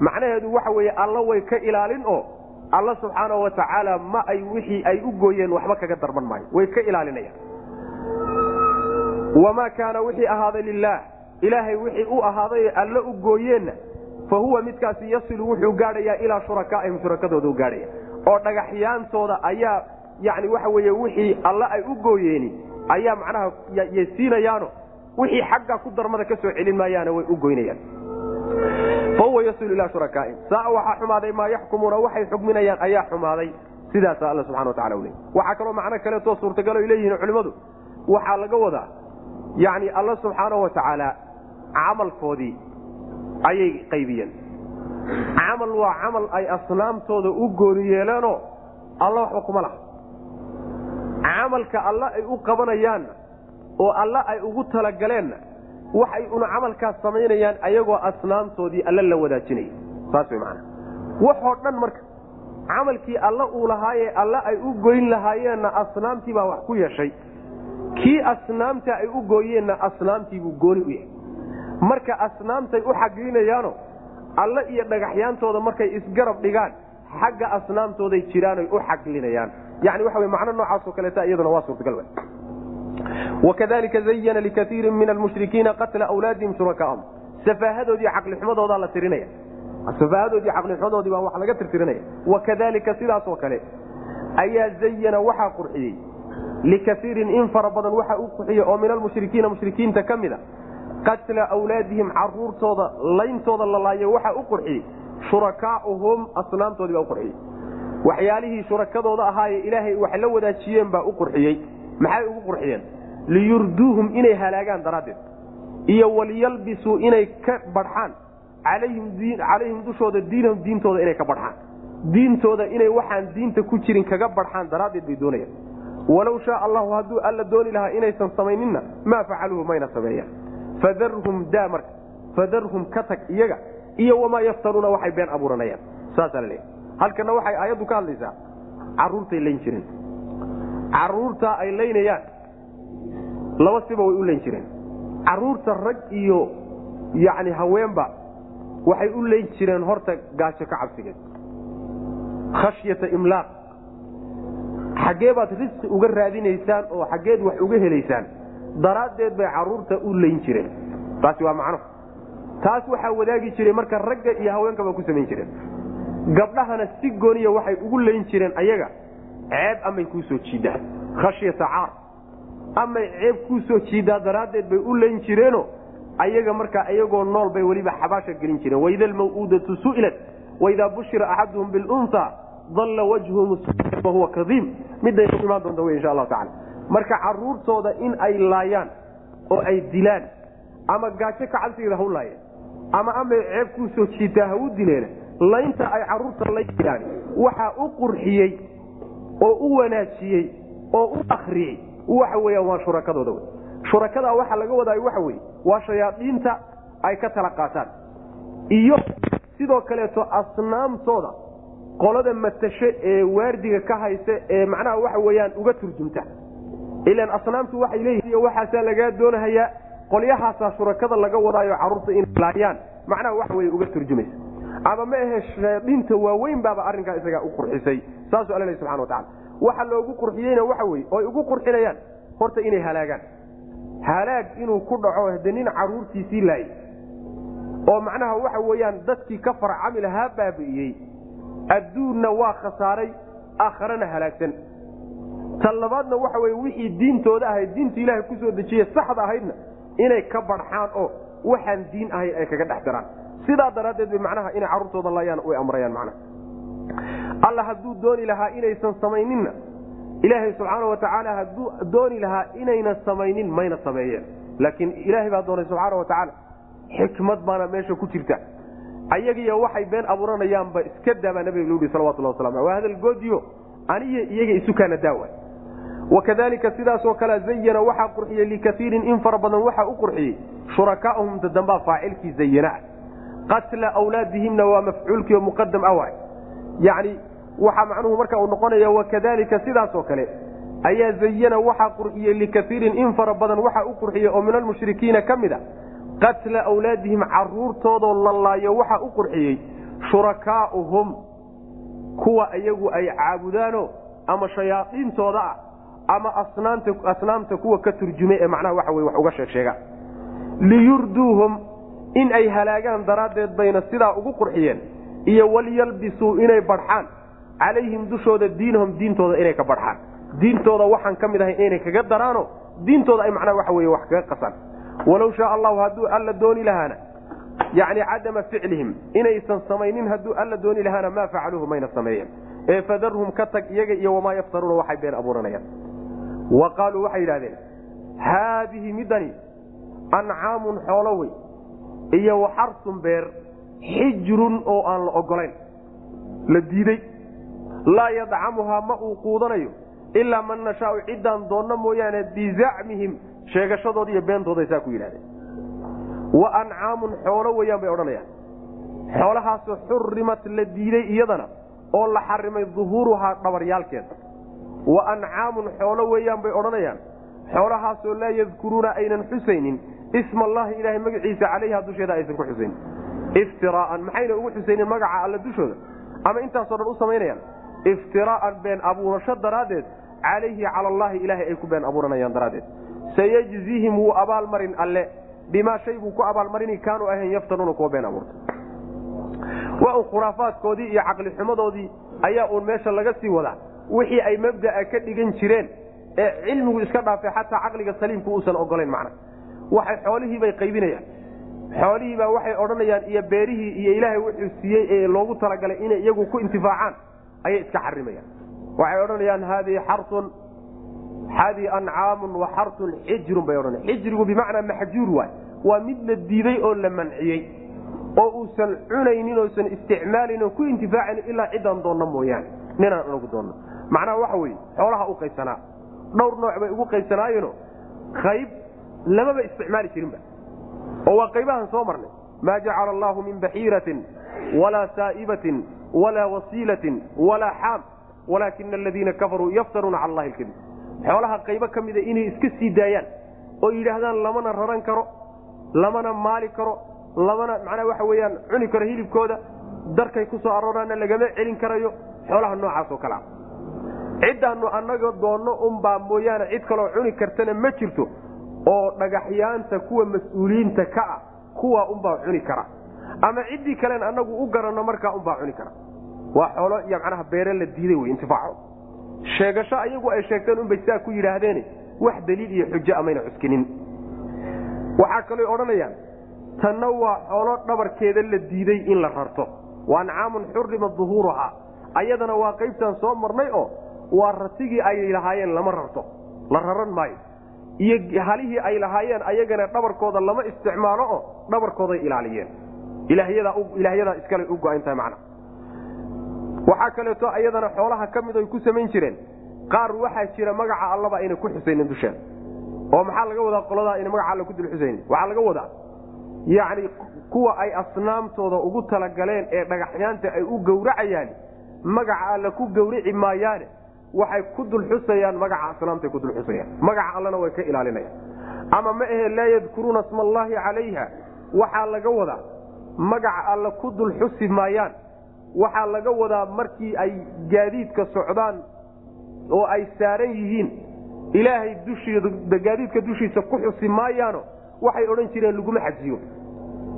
macnaheedu waxa weeye alla way ka ilaalin oo alla subxaanau wa tacaala ma ay wixii ay u gooyeen waxba kaga darban maayo. Way ka ilaalinayaan. Wamaa kaana wixii ahaaday lilaah ilaahay wixii u ahaaday alle u gooyeenna fa huwa midkaasi yasilu wuxuu gaadhayaa ilaa shurakaa'ihim shurakadooda u gaadhaya oo dhagaxyaantooda ayaa yani waxa weye wixii alle ay u gooyeeni ayaa macnaha ysiinayaano wixii xagga ku darmada ka soo celin maayaana way u goynayaan fahuwa yasilu ilaa shurakaaihim saa waxaa xumaaday maa yaxkumuuna waxay xugminayaan ayaa xumaaday sidaasa alla subxana watacala leey waxaa kaloo macno kaleetoo suurtagal ay leeyihiin culimmadu waxaa laga wadaa yani alla subxaana wa tacaala camalkoodii ayay qaybiyeen camal waa camal ay asnaamtooda u gooni yeeleenoo alla waxba kuma laha camalka alla ay u qabanayaanna oo alla ay ugu talagaleenna waxay una camalkaas samaynayaan ayagoo asnaamtoodii alla la wadaajinaya saas way maanaa waxoo dhan marka camalkii alla uu lahaayee alla ay u goyn lahaayeenna asnaamtii baa wax ku yeeshay. Kii asnaamta ay u gooyeenna asnaamtiibuu gooni u yahay. Marka asnaamtay u xaglinayaano alle iyo dhagaxyaantooda markay isgarab dhigaan xagga asnaamtooday jiraanoy u xaglinayaan yani waxa w macno noocaasoo kaleeta iyaduna waa suurtagal wakadalika zayana likaiirin min almushrikiina qatla wlaadihim shurakaahum safaahadoodii caqlixumadoodaa la tirinaya safaahadoodii caqlixumadoodii baa wax laga tirtirinaya wakadalika sidaasoo kale ayaa zayana waxaa qurxiyey likaiirin in fara badan waxa u qurxiyey oo min almushrikiina mushrikiinta ka mida qatla wlaadihim caruurtooda layntooda la laayo waxaa u qurxiyey shurakaauhum asnaamtoodii baa u qurxiyey waxyaalihii shurakadooda ahaaye ilaahay wax la wadaajiyeen baa u qurxiyey maxay ugu qurxiyeen? liyurduuhum inay halaagaan daraaddeed. iyo waliyalbisuu inay ka badxaan calayhim dushooda diinahum diintooda inay ka badxaan diintooda inay waxaan diinta ku jirin kaga badxaan daraaddeed bay doonayaan walow shaa allahu hadduu alla dooni lahaa inaysan samayninna maa facaluuhu mayna sameeyaan. fadarhum daa marka. fadarhum ka tag iyaga. iyo wamaa yaftaruuna waxay been abuuranayaan. saasaa la leeyahy halkana waxay aayaddu ka hadlaysaa. caruurtay layn jireen caruurtaa ay laynayaan. Laba siba way u layn jireen. Caruurta rag iyo yacni haweenba waxay u layn jireen horta gaajo ka cabsigeed khashyata imlaaq. Xaggee baad risqi uga raadinaysaan oo xaggeed wax uga helaysaan daraaddeed bay carruurta u layn jireen. Taasi waa macno. Taas waxaa wadaagi jiray marka ragga iyo haweenkaba ku samayn jireen. Gabdhahana si gooniya waxay ugu layn jireen ayaga ceeb amay kuu soo jiidaa khashyata caar amay ceeb kuu soo jiidaa daraaddeed bay u layn jireeno ayaga markaa iyagoo nool bay weliba xabaasha gelin jireen. Waida almaw'uudatu su'ilat waidaa bushira axaduhum bilunha dalla wajhu wahuwa kadiim midaynu imaan doonta wey insha allahu tacala marka caruurtooda in ay laayaan oo ay dilaan ama gaajo ka cabsigeeda ha u laayeen ama amay ceeb kuu soo jiitaa ha u dileen laynta ay carruurta la jiraan waxaa u qurxiyey oo u wanaajiyey oo u akriyey waxa weyaan waa shurakadooda w shurakadaa waxaa laga wadaayo waxa weye waa shayaadiinta ay ka tala qaataan. Iyo sidoo kaleeto asnaamtooda qolada matashe ee waardiga ka haysa ee macnaha waxa weyaan uga turjumta. Ilan asnaamtu waxay leeyihiin waxaasaa lagaa doonahayaa qolyahaasaa shurakada laga wadaayo carruurta inay laayaan macnaha waxa wey uga turjumaysa ama ma ahe shayaadiinta waaweyn baaba arrinkaa isagaa u qurxisay saasuu alla leh subxana wa tacala waxa loogu qurxiyeyna waxa weye oy ugu qurxinayaan horta inay halaagaan. Halaag inuu ku dhaco hade nin caruurtiisii laayay oo macnaha waxa weeyaan dadkii ka farcami lahaa baabi'iyey adduunna waa khasaaray aakharana halaagsan. Tan labaadna waxa weye wixii diintooda ahayd diinta ilaahay ku soo dejiye saxda ahaydna inay ka barxaan oo waxaan diin ahayn ay kaga dhex daraan sidaa daraaddeed bay macnaha inay carruurtooda laayaan way amrayaan macnaha. Alla hadduu dooni lahaa inaysan samayninna ilaahay subxaana wa tacaala hadduu dooni lahaa inaynan samaynin mayna sameeyeen. Laakiin ilaahay baa doonay subxaana wa xikmad baana meesha ku jirta. Ayagiyo waxay been abuuranayaanba iska daabaa nabiga lu yihi salawatullah waslamu waa hadal goodiyo aniyo iyaga isukaana daawa wakadalika sidaasoo kale zayana waxaa qurxiyey likaiirin in fara badan waxaa u qurxiyey shurakaahum dadambaa faacilkii zayanaa qatla wlaadihimna waa mafcuulkii oo muqadam awa yani waxaa macnuhu marka uu noqonaya wakadalika sidaasoo kale ayaa zayana waxaa qurxiyey likaiirin in fara badan waxaa u qurxiyey oo min almushrikiina ka mid a qatla awlaadihim caruurtoodoo la laayo waxaa u qurxiyey shurakaauhum kuwa iyagu ay caabudaano ama shayaaiintooda ah ama asnaamta kuwa ka turjumay ee macnaha waxa wey wax uga sheeg sheegaan liyurduuhum in ay halaagaan daraaddeed bayna sidaa ugu qurxiyeen iyo walyalbisuu inay badxaan calayhim dushooda diinahum diintooda inay ka badxaan diintooda waxaan ka mid ahay inay kaga daraano diintooda ay macnaha waxa wey wax kaga qasaan walow shaa allahu hadduu alla dooni lahaana yani cadama ficlihim inaysan samaynin hadduu alla dooni lahaana maa facaluuhu mayna sameeyeen. Ee fadarhum ka tag iyaga iyo wamaa yaftaruuna waxay been abuuranayaan. Wa qaaluu waxay yidhahdeen haadihi midani ancaamun xoolo wey iyo waxarsun beer xijrun oo aan la ogolayn la diiday laa yadcamuhaa ma uu quudanayo ilaa man nashaau ciddaan doonno mooyaane bizacmihim sheegashadooda iyo beentooday saa ku yidhahdeen wa ancaamun xoolo weyaan bay odhanayaan. Xoolahaasoo xurimat la diiday iyadana oo la xarimay duhuuruhaa dhabaryaalkeeda. Wa ancaamun xoolo weeyaan bay odhanayaan. Xoolahaasoo laa yadkuruuna aynan xusaynin isma allahi ilaahay magaciisa calayha dusheeda aysan ku xusaynin iftiraaan maxayna ugu xusaynin magaca alla dushooda? Ama intaasoo dhan u samaynayaan? Iftiraaan been abuurasho daraaddeed calayhi cala allahi ilaahay ay ku been abuuranayaan daraaddeed. Sayajzihim wuu abaalmarin alle. Bimaa shay buu ku abaalmarini kaanuu ahayn yaftanuuna kuwa been abuurta. Waa un khuraafaadkoodii iyo caqli xumadoodii ayaa uun meesha laga sii wadaa. Wixii ay mabda'a ka dhigan jireen ee cilmigu iska dhaafay xataa caqliga saliimku uusan ogolayn macna waxay xoolihiibay qaybinayaan. Xoolihiibaa waxay odhanayaan iyo beerihii iyo ilaahay wuxuu siiyey ee loogu talagalay inay iyagu ku intifaacaan. Ayay iska xarimayaan waxay odhanayaan haadihi xarun haadihi ancaamun wa xarun xijrun bay odhanaya xijrigu bimacnaa maxjuur waay. Waa mid la diiday oo la manciyey oo uusan cunaynin oosan isticmaalin oo ku intifaacayn ilaa ciddaan doonna mooyaane. Ninaan anagu doonno macnaha waxa weye xoolaha u qaybsanaa dhowr nooc bay ugu qaybsanaayeeno qayb lamaba isticmaali jirinba. Oo waa qaybahan soo marnay. Maa jacala allaahu min baxiiratin walaa saa'ibatin walaa wasiilatin walaa xaam. Walaakina aladiina kafaruu yaftaruuna cala allahi alkadib xoolaha qaybo ka mida inay iska sii daayaan oo yidhaahdaan lamana raran karo lamana maali karo lamana macnaa waxa weeyaan cuni karo hilibkooda darkay ku soo lagama celin karayo xoolaha noocaas oo kalea ciddaannu annaga doonno unbaa mooyaane cid kaloo cuni kartana ma jirto oo dhagaxyaanta kuwa mas'uuliyiinta ka ah kuwaa unbaa cuni kara. Ama ciddii kalen annagu u garanno markaa unbaa cuni kara. Waa xoolo iyo macnaha beere la diiday wey intifaaco. Sheegasho ayagu ay sheegteen unbay sidaa ku yidhaahdeen wax daliil iyo xujo amayna cuskinin. Waxaa kaloo odhanayaan tanna waa xoolo dhabarkeeda la diiday in la rarto. Wa ancaamun xurima duhuuruhaa ayadana waa qaybtaan soo marnay oo waa ratigii ay lahaayeen lama rarto. La raran maayo iyo halihii ay lahaayeen ayagana dhabarkooda lama isticmaalo oo dhabarkooday ilaaliyeen. Ilaahyadaa iskale u go-an tahay macna. Waxaa kaleeto ayadana xoolaha ka mid ay ku samayn jireen qaar waxaa jira magaca allaba ayna ku xusaynin dusheeda oo maxaa laga wadaa qoladaa ayna magaca alla ku dul xusaynin? Waxaa laga wadaa yacni kuwa ay asnaamtooda ugu talagaleen ee dhagaxyaanta ay u gowracayaan magaca alla ku gowrici maayaane waxay ku dul xusayaan magaca asnaamtay ku dul xusayaan. Magaca allana way ka ilaalinayaan. Ama ma ahe laa yadkuruuna sma allaahi calayha. Waxaa laga wadaa magaca alla ku dul xusi maayaan. Waxaa laga wadaa markii ay gaadiidka socdaan oo ay saaran yihiin ilaahay gaadiidka dushiisa ku xusi maayaano waxay odhan jireen laguma xajiyo.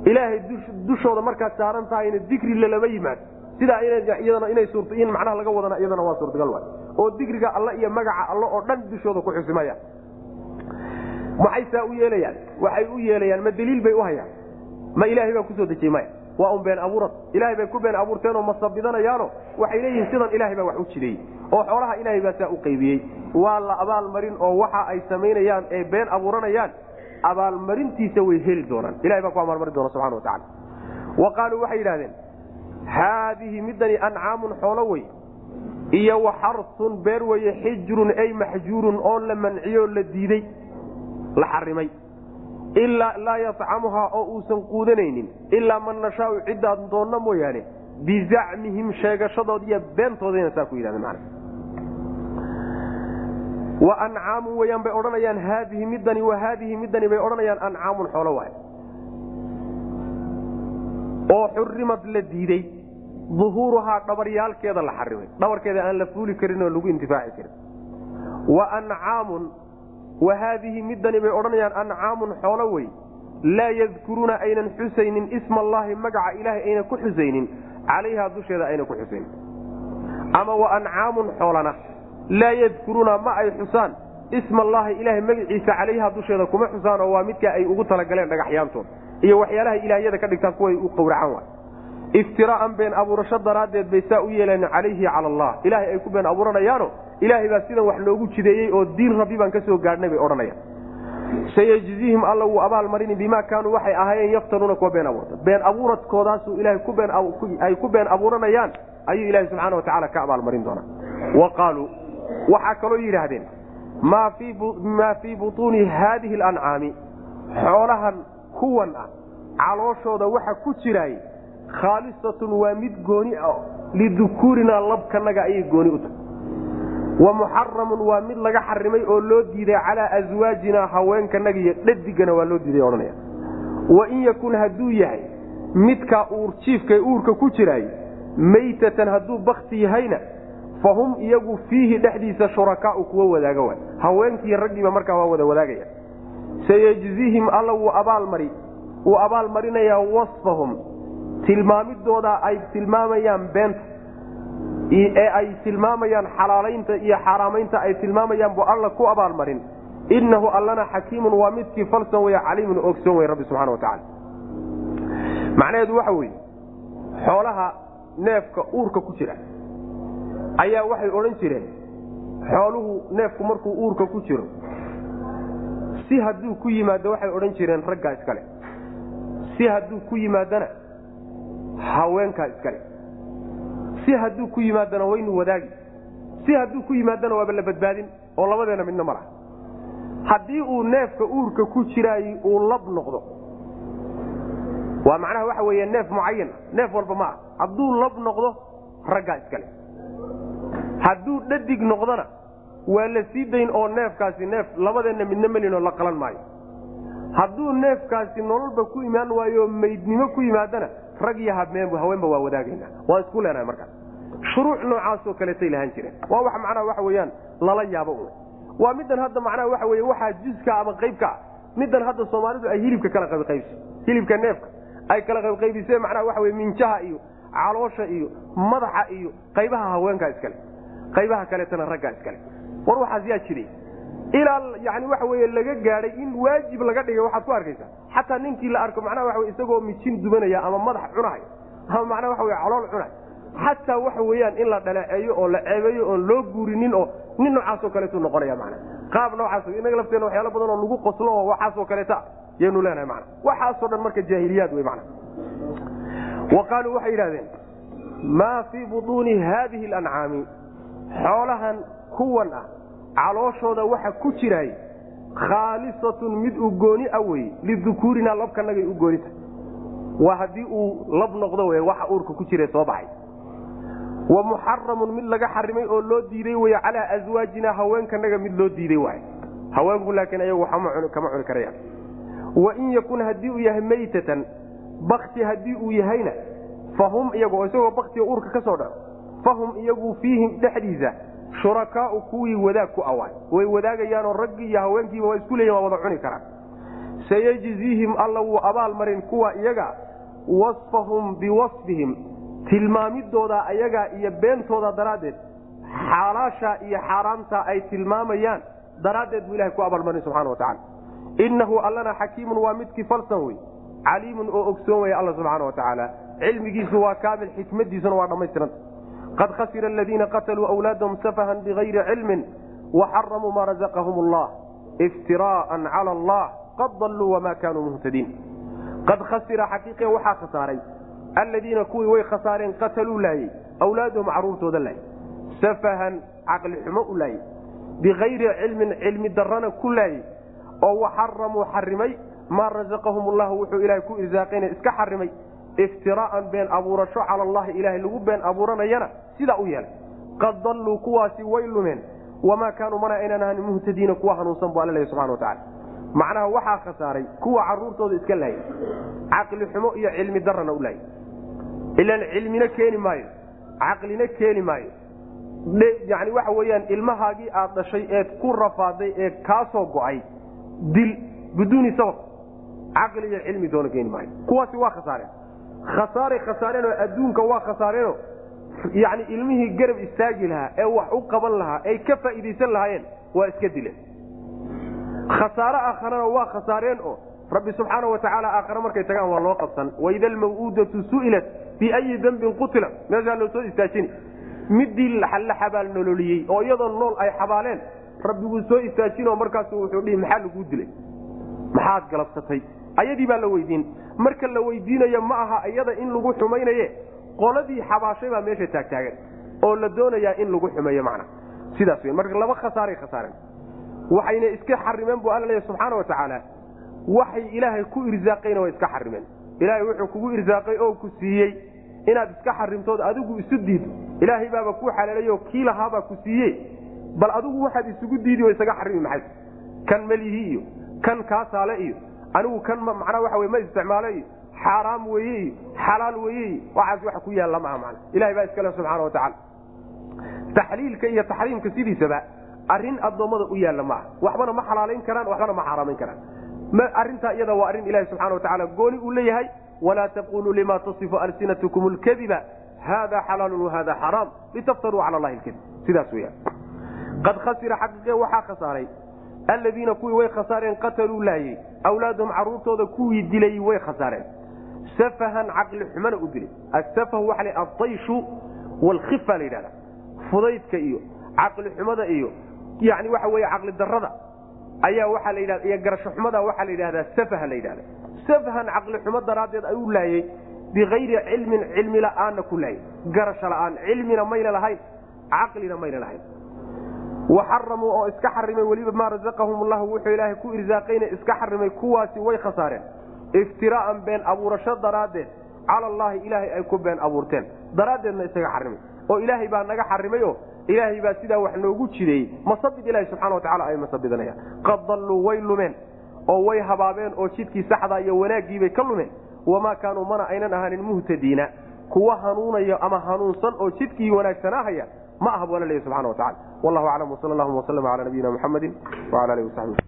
Ilaahay dushooda markaad saaran tahayna dikri lalama yimaado. Sidaa iyadana inay suurta in macnaha laga wadana iyadana waa suurtagal waay oo dikriga alle iyo magaca alle oo dhan dushooda ku xusimaya. Maxay saa u yeelayaan? Waxay u yeelayaan ma daliil bay u hayaan. Ma ilaahay baa ku soo dejiyey maya? Waa un been abuurad ilahay bay ku been abuurteenoo masabidanayaano waxay leeyihiin sidan ilahay baa wax u jideeyey oo xoolaha ilaahay baa saa u qaybiyey. Waa la abaalmarin oo waxa ay samaynayaan ee been abuuranayaan abaalmarintiisa way heli doonaan. Ilahay baa ku abaalmarin doona subxana wa tacala wa qaaluu waxay yidhahdeen haadihi midani ancaamun xoolo wey iyo waxarsun beer weye xijrun ay maxjuurun oo la manciyo la diiday la xarimay. Laa yatcamuhaa oo uusan quudanaynin ilaa man nashaau ciddaan doonna mooyaane bizacmihim sheegashadood iyo beentoodayna saa ku yidhahdeen wa ancaamun weyaan bay odhanayaan haadihi midani wa haadihi midani bay odhanayaan ancaamun xoolo waay. Oo xurimad la diiday duhuuruhaa dhabaryaalkeeda la xarimay dhabarkeeda aan la fuuli karin oo lagu intifaaci karin wa ancaamun wa haadihi midani bay odhanayaan ancaamun xoolo wey laa yadkuruuna aynan xusaynin isma allaahi magaca ilaahay ayna ku xusaynin calayhaa dusheeda ayna ku xusaynin ama wa ancaamun xoolana laa yadkuruuna ma ay xusaan isma allaahi ilaahay magaciisa calayhaa dusheeda kuma xusaan oo waa midkaa ay ugu talagaleen dhagaxyaantood iyo waxyaalaha ilaahyada ka dhigtaan kuway u qowracaan waay iftiraa'an been abuurasho daraaddeed bay saa u yeeleen calayhi cala allah. Ilaahay ay ku been abuuranayaano? Ilaahay baa sidan wax loogu jideeyey oo diin rabbi baan ka soo gaadhnay bay odhanayaan. Sayajzihim alla wuu abaalmarini bimaa kaanuu waxay ahaayeen yaftanuuna kuwa been abuurta. Been abuuradkoodaasuu ilahay ay ku been abuuranayaan ayuu ilaahay subxaana wa tacala ka abaalmarin doonaa. Wa qaaluu waxaa kaloo yidhaahdeen maa fii butuuni haadihi alancaami xoolahan kuwan ah calooshooda waxa ku jiraay khaalisatun waa mid gooni ah lidukuurinaa labkanaga ayay gooni u tahay. Wa muxaramun waa mid laga xarimay oo loo diiday calaa aswaajinaa haweenkanaga iyo dhadigana waa loo diiday odhanaya. Wain yakun hadduu yahay midkaa uur jiifkae uurka ku jiraay maytatan hadduu bakti yahayna fa hum iyagu fiihi dhexdiisa shurakaau kuwa wadaaga waay. Haweenkii raggiiba markaa waa wada wadaagaya. Sayajzihim alla wuu abaalmari wuu abaalmarinayaa wasfahum tilmaamidooda ay tilmaamayaan beenta ee ay tilmaamayaan xalaalaynta iyo xaaraamaynta ay tilmaamayaan buu alla ku abaalmarin. Innahu allana xakiimun waa midkii falsan wey caliimun ogsoon wey rabbi subxana watacala macnaheedu waxa weeye xoolaha neefka uurka ku jira ayaa waxay odhan jireen xooluhu neefku markuu uurka ku jiro si hadduu ku yimaado waxay odhan jireen raggaa iskale si hadduu ku yimaadana haweenkaa iskale si hadduu ku yimaadana waynu wadaagi. Si hadduu ku yimaadana waaba la badbaadin oo labadeena midna ma haddii uu neefka uurka ku jiraay uu lab noqdo waa macnaha waxa weeye neef mucayan neef walba ma ah hadduu lab noqdo raggaa iskale hadduu dhadig noqdona waa la sii dayn oo neefkaasi neef labadeenna midna melinoo la qalan maayo. Hadduu neefkaasi nololba ku imaan waayo maydnimo ku yimaadana rag iyo haweenba waa wadaagayna. Waan isku leenahay markaas shuruuc noocaasoo kaleetay lahaan jireen waa wax macnaha waxa weyaan lala yaabo un waa middan hadda macnaha waxa wey waxaa juska ama qaybka ah. Middan hadda soomaalidu ay hilibka kala qaybqaybso hilibka neefka. Ay kala qaybqaybiseen macnaha waxa wey minjaha iyo caloosha iyo madaxa iyo qaybaha haweenkaa iskale qaybaha kaleetana raggaa iskale war waxaas yaa jiray. Ilaa yani waxa wey laga gaadhay in waajib laga dhigay waxaad ku arkaysaa xataa ninkii la arko macnaha waa isagoo mijin dubanaya ama madax cunahay ama macnaha waxa wey calool cunahay xataa waxa weeyaan in la dhaleeceeyo oo la ceebeeyo oon loo guurinin oo nin noocaasoo kaleetu noqonaya mana qaab noocaas inaga lafteena waxyaalo badan oo lagu qoslo oo waxaasoo kaleeta yaynu leenahay mana waxaasoo dhan marka jaahiliyaad wey mana wa qaaluu waxay yidhahdeen maa fii butuuni haadihi alancaami xoolahan kuwan ah calooshooda waxa ku jiraay khaalisatun mid u gooni a wey lidukuurinaa labkanagay u gooni tahay waa haddii uu lab noqdo w waxa uurka ku jira soo baxay. Wa muxaramun mid laga xarimay oo loo diiday wey calaa aswaajina haweenkanaga mid loo diiday waay haweenku laakiin ayagu kama cuni karayaan. Wain yakun haddii uu yahay maytatan bakti haddii uu yahayna fahum iyago isagoo baktiga uurka ka soo dhaco fahum iyagu fiihim dhexdiisa shurakaau kuwii wadaag ku awaay way wadaagayaanoo raggii iyo haweenkiiba waa isku leeyihiin waa wada cuni karaan. Sayajziihim alla wuu abaalmarin kuwa iyaga wasfahum biwasfihim. Tilmaamidooda ayagaa iyo beentooda daraaddeed xaalaasha iyo xaaraamta ay tilmaamayaan daraaddeed buu ilahay ku abaalmarin subxana watacala innahu allana xakiimun waa midkii falsan wey caliimun oo ogsoon waya alla subxaana wa tacaala. Cilmigiisu waa kaamil xikmadiisuna waa dhammaystiranta qad khasira aladiina qataluu awlaadahum safahan bigayri cilmin waxaramuu maa razaqahum allah iftiraaan cala allah qad dalluu wamaa kaanuu muhtadiin qad khasira xaqiiqe waxaa khasaaray alladiina kuwii way khasaareen qataluu laayey awlaadahum caruurtooda laayey safahan caqli xumo u laayey bikayri cilmin cilmi darana ku laayey oo waxaramuu xarimay maa razaqahum llahu wuxuu ilahay ku irsaaqayna iska xarimay iftiraaan been abuurasho cala allahi ilahay lagu been abuuranayana sidaa u yeelay. Qad dalluu kuwaasi way lumeen. Wamaa kaanuu mana aynan ahan muhtadiina kuwa hanuunsan bu alla lehy subxana watacala macnaha waxaa khasaaray kuwa caruurtooda iska laayay caqli xumo iyo cilmi darana u laayay ilaan cilmina keeni maayo. Caqlina keeni maayo. Yani waxa weyaan ilmahaagii aad dhashay eed ku rafaaday ee kaasoo go'ay dil biduuni sabab. Caqli iyo cilmi doona keeni maayo. Kuwaasi waa khasaareen khasaaray khasaareenoo adduunka waa khasaareenoo yani ilmihii garab istaagi lahaa ee wax u qaban lahaa ay ka faa'iidaysan lahaayeen waa iska dileen khasaare aakharana waa khasaareen oo rabbi subxaana wa tacaala aakhare markay tagaan waa loo qabsan. Waida almaw'uudatu su'ilat biayi dembin qutila. Meeshaa loo soo istaajini midii la xabaal nololiyey oo iyadoo nool ay xabaaleen rabbiguu soo istaajinoo markaasu wuxuu dhihi maxaa laguu dilay? Maxaad galabsatay ayadii baa la weydiin. Marka la weydiinayo ma aha iyada in lagu xumaynaye. Qoladii xabaashay baa meesha taagtaagan oo la doonayaa in lagu xumeeyo macna. Sidaas w marka laba khasaaray khasaareen waxayna iska xarimeen bu alla leeya subxaana wa tacaala waxay ilaahay ku irsaaqayna way iska xarimeen ilaahay wuxuu kugu irsaaqay oo ku siiyey inaad iska xarimtood adigu isu diido ilaahay baaba ku xaleelayo kii lahaabaa ku siiye bal adigu waxaad isugu diidi oo isaga xarimi maxay? Kan melihi iyo kan kaasaale iyo anigu kan macnaa wey ma isticmaalo iyo xaaraam weye xalaal weye waxaas wax ku yaalla maaha mana ilahay baa iskale subxaana wa tacala taxliilka iyo taxriimka sidiisaba arrin addoommada u yaalla maaha. Waxbana ma xalaalayn karaan waxbana ma xaaraamayn karaan. Arintaa iyada waa arrin ilahi subxana wa tacala gooni uu leeyahay walaa taquluu lima tasifu alsinatkum lkadiba hada xalaalu wahada xaraam litaftaruu cala allahi lkadib sidaas weyaan qad khasira xaqiiqe waxaa khasaaray alladiina kuwii way khasaareen qataluu laayey awlaadahum caruurtooda kuwii dilay way khasaareen. Safahan caqli xumana u dilay. Asafah waxa la adayshu walkhifa la yidhahda fudaydka iyo caqli xumada iyo yani waxa weye caqli darada ayaa waxaa la iyo garasho xumada waxaa la yidhahdaa safaha la yidhahda safhan caqli xumo daraaddeed ayuu laayey bikayri cilmin cilmi la'aanna ku laayay. Garasho la'aan cilmina mayna lahayn caqlina mayna lahayn waxaramuu oo iska xarimay weliba maa razaqahum llahu wuxuu ilaahay ku irsaaqayna iska xarimay kuwaasi way khasaareen. Iftiraa'an been abuurasho daraaddeed cala allahi ilaahay ay ku been abuurteen. Daraaddeedna isaga xarimay oo ilaahay baa naga xarimay oo ilaahay baa sidaa wax noogu jideeyey masabid ilahi subxana wa tacala ay masabidanayaan qad dalluu way lumeen oo way habaabeen oo jidkii saxda iyo wanaaggiibay ka lumeen. Wamaa kaanuu mana aynan ahaanin muhtadiina. Kuwa hanuunaya ama hanuunsan oo jidkii wanaagsanaahaya ma aha bu alla leeya subxana wa tacala wallahu aclam wsal allahuma waslama cala nabiyina muxamedi wala alihi wasaxbi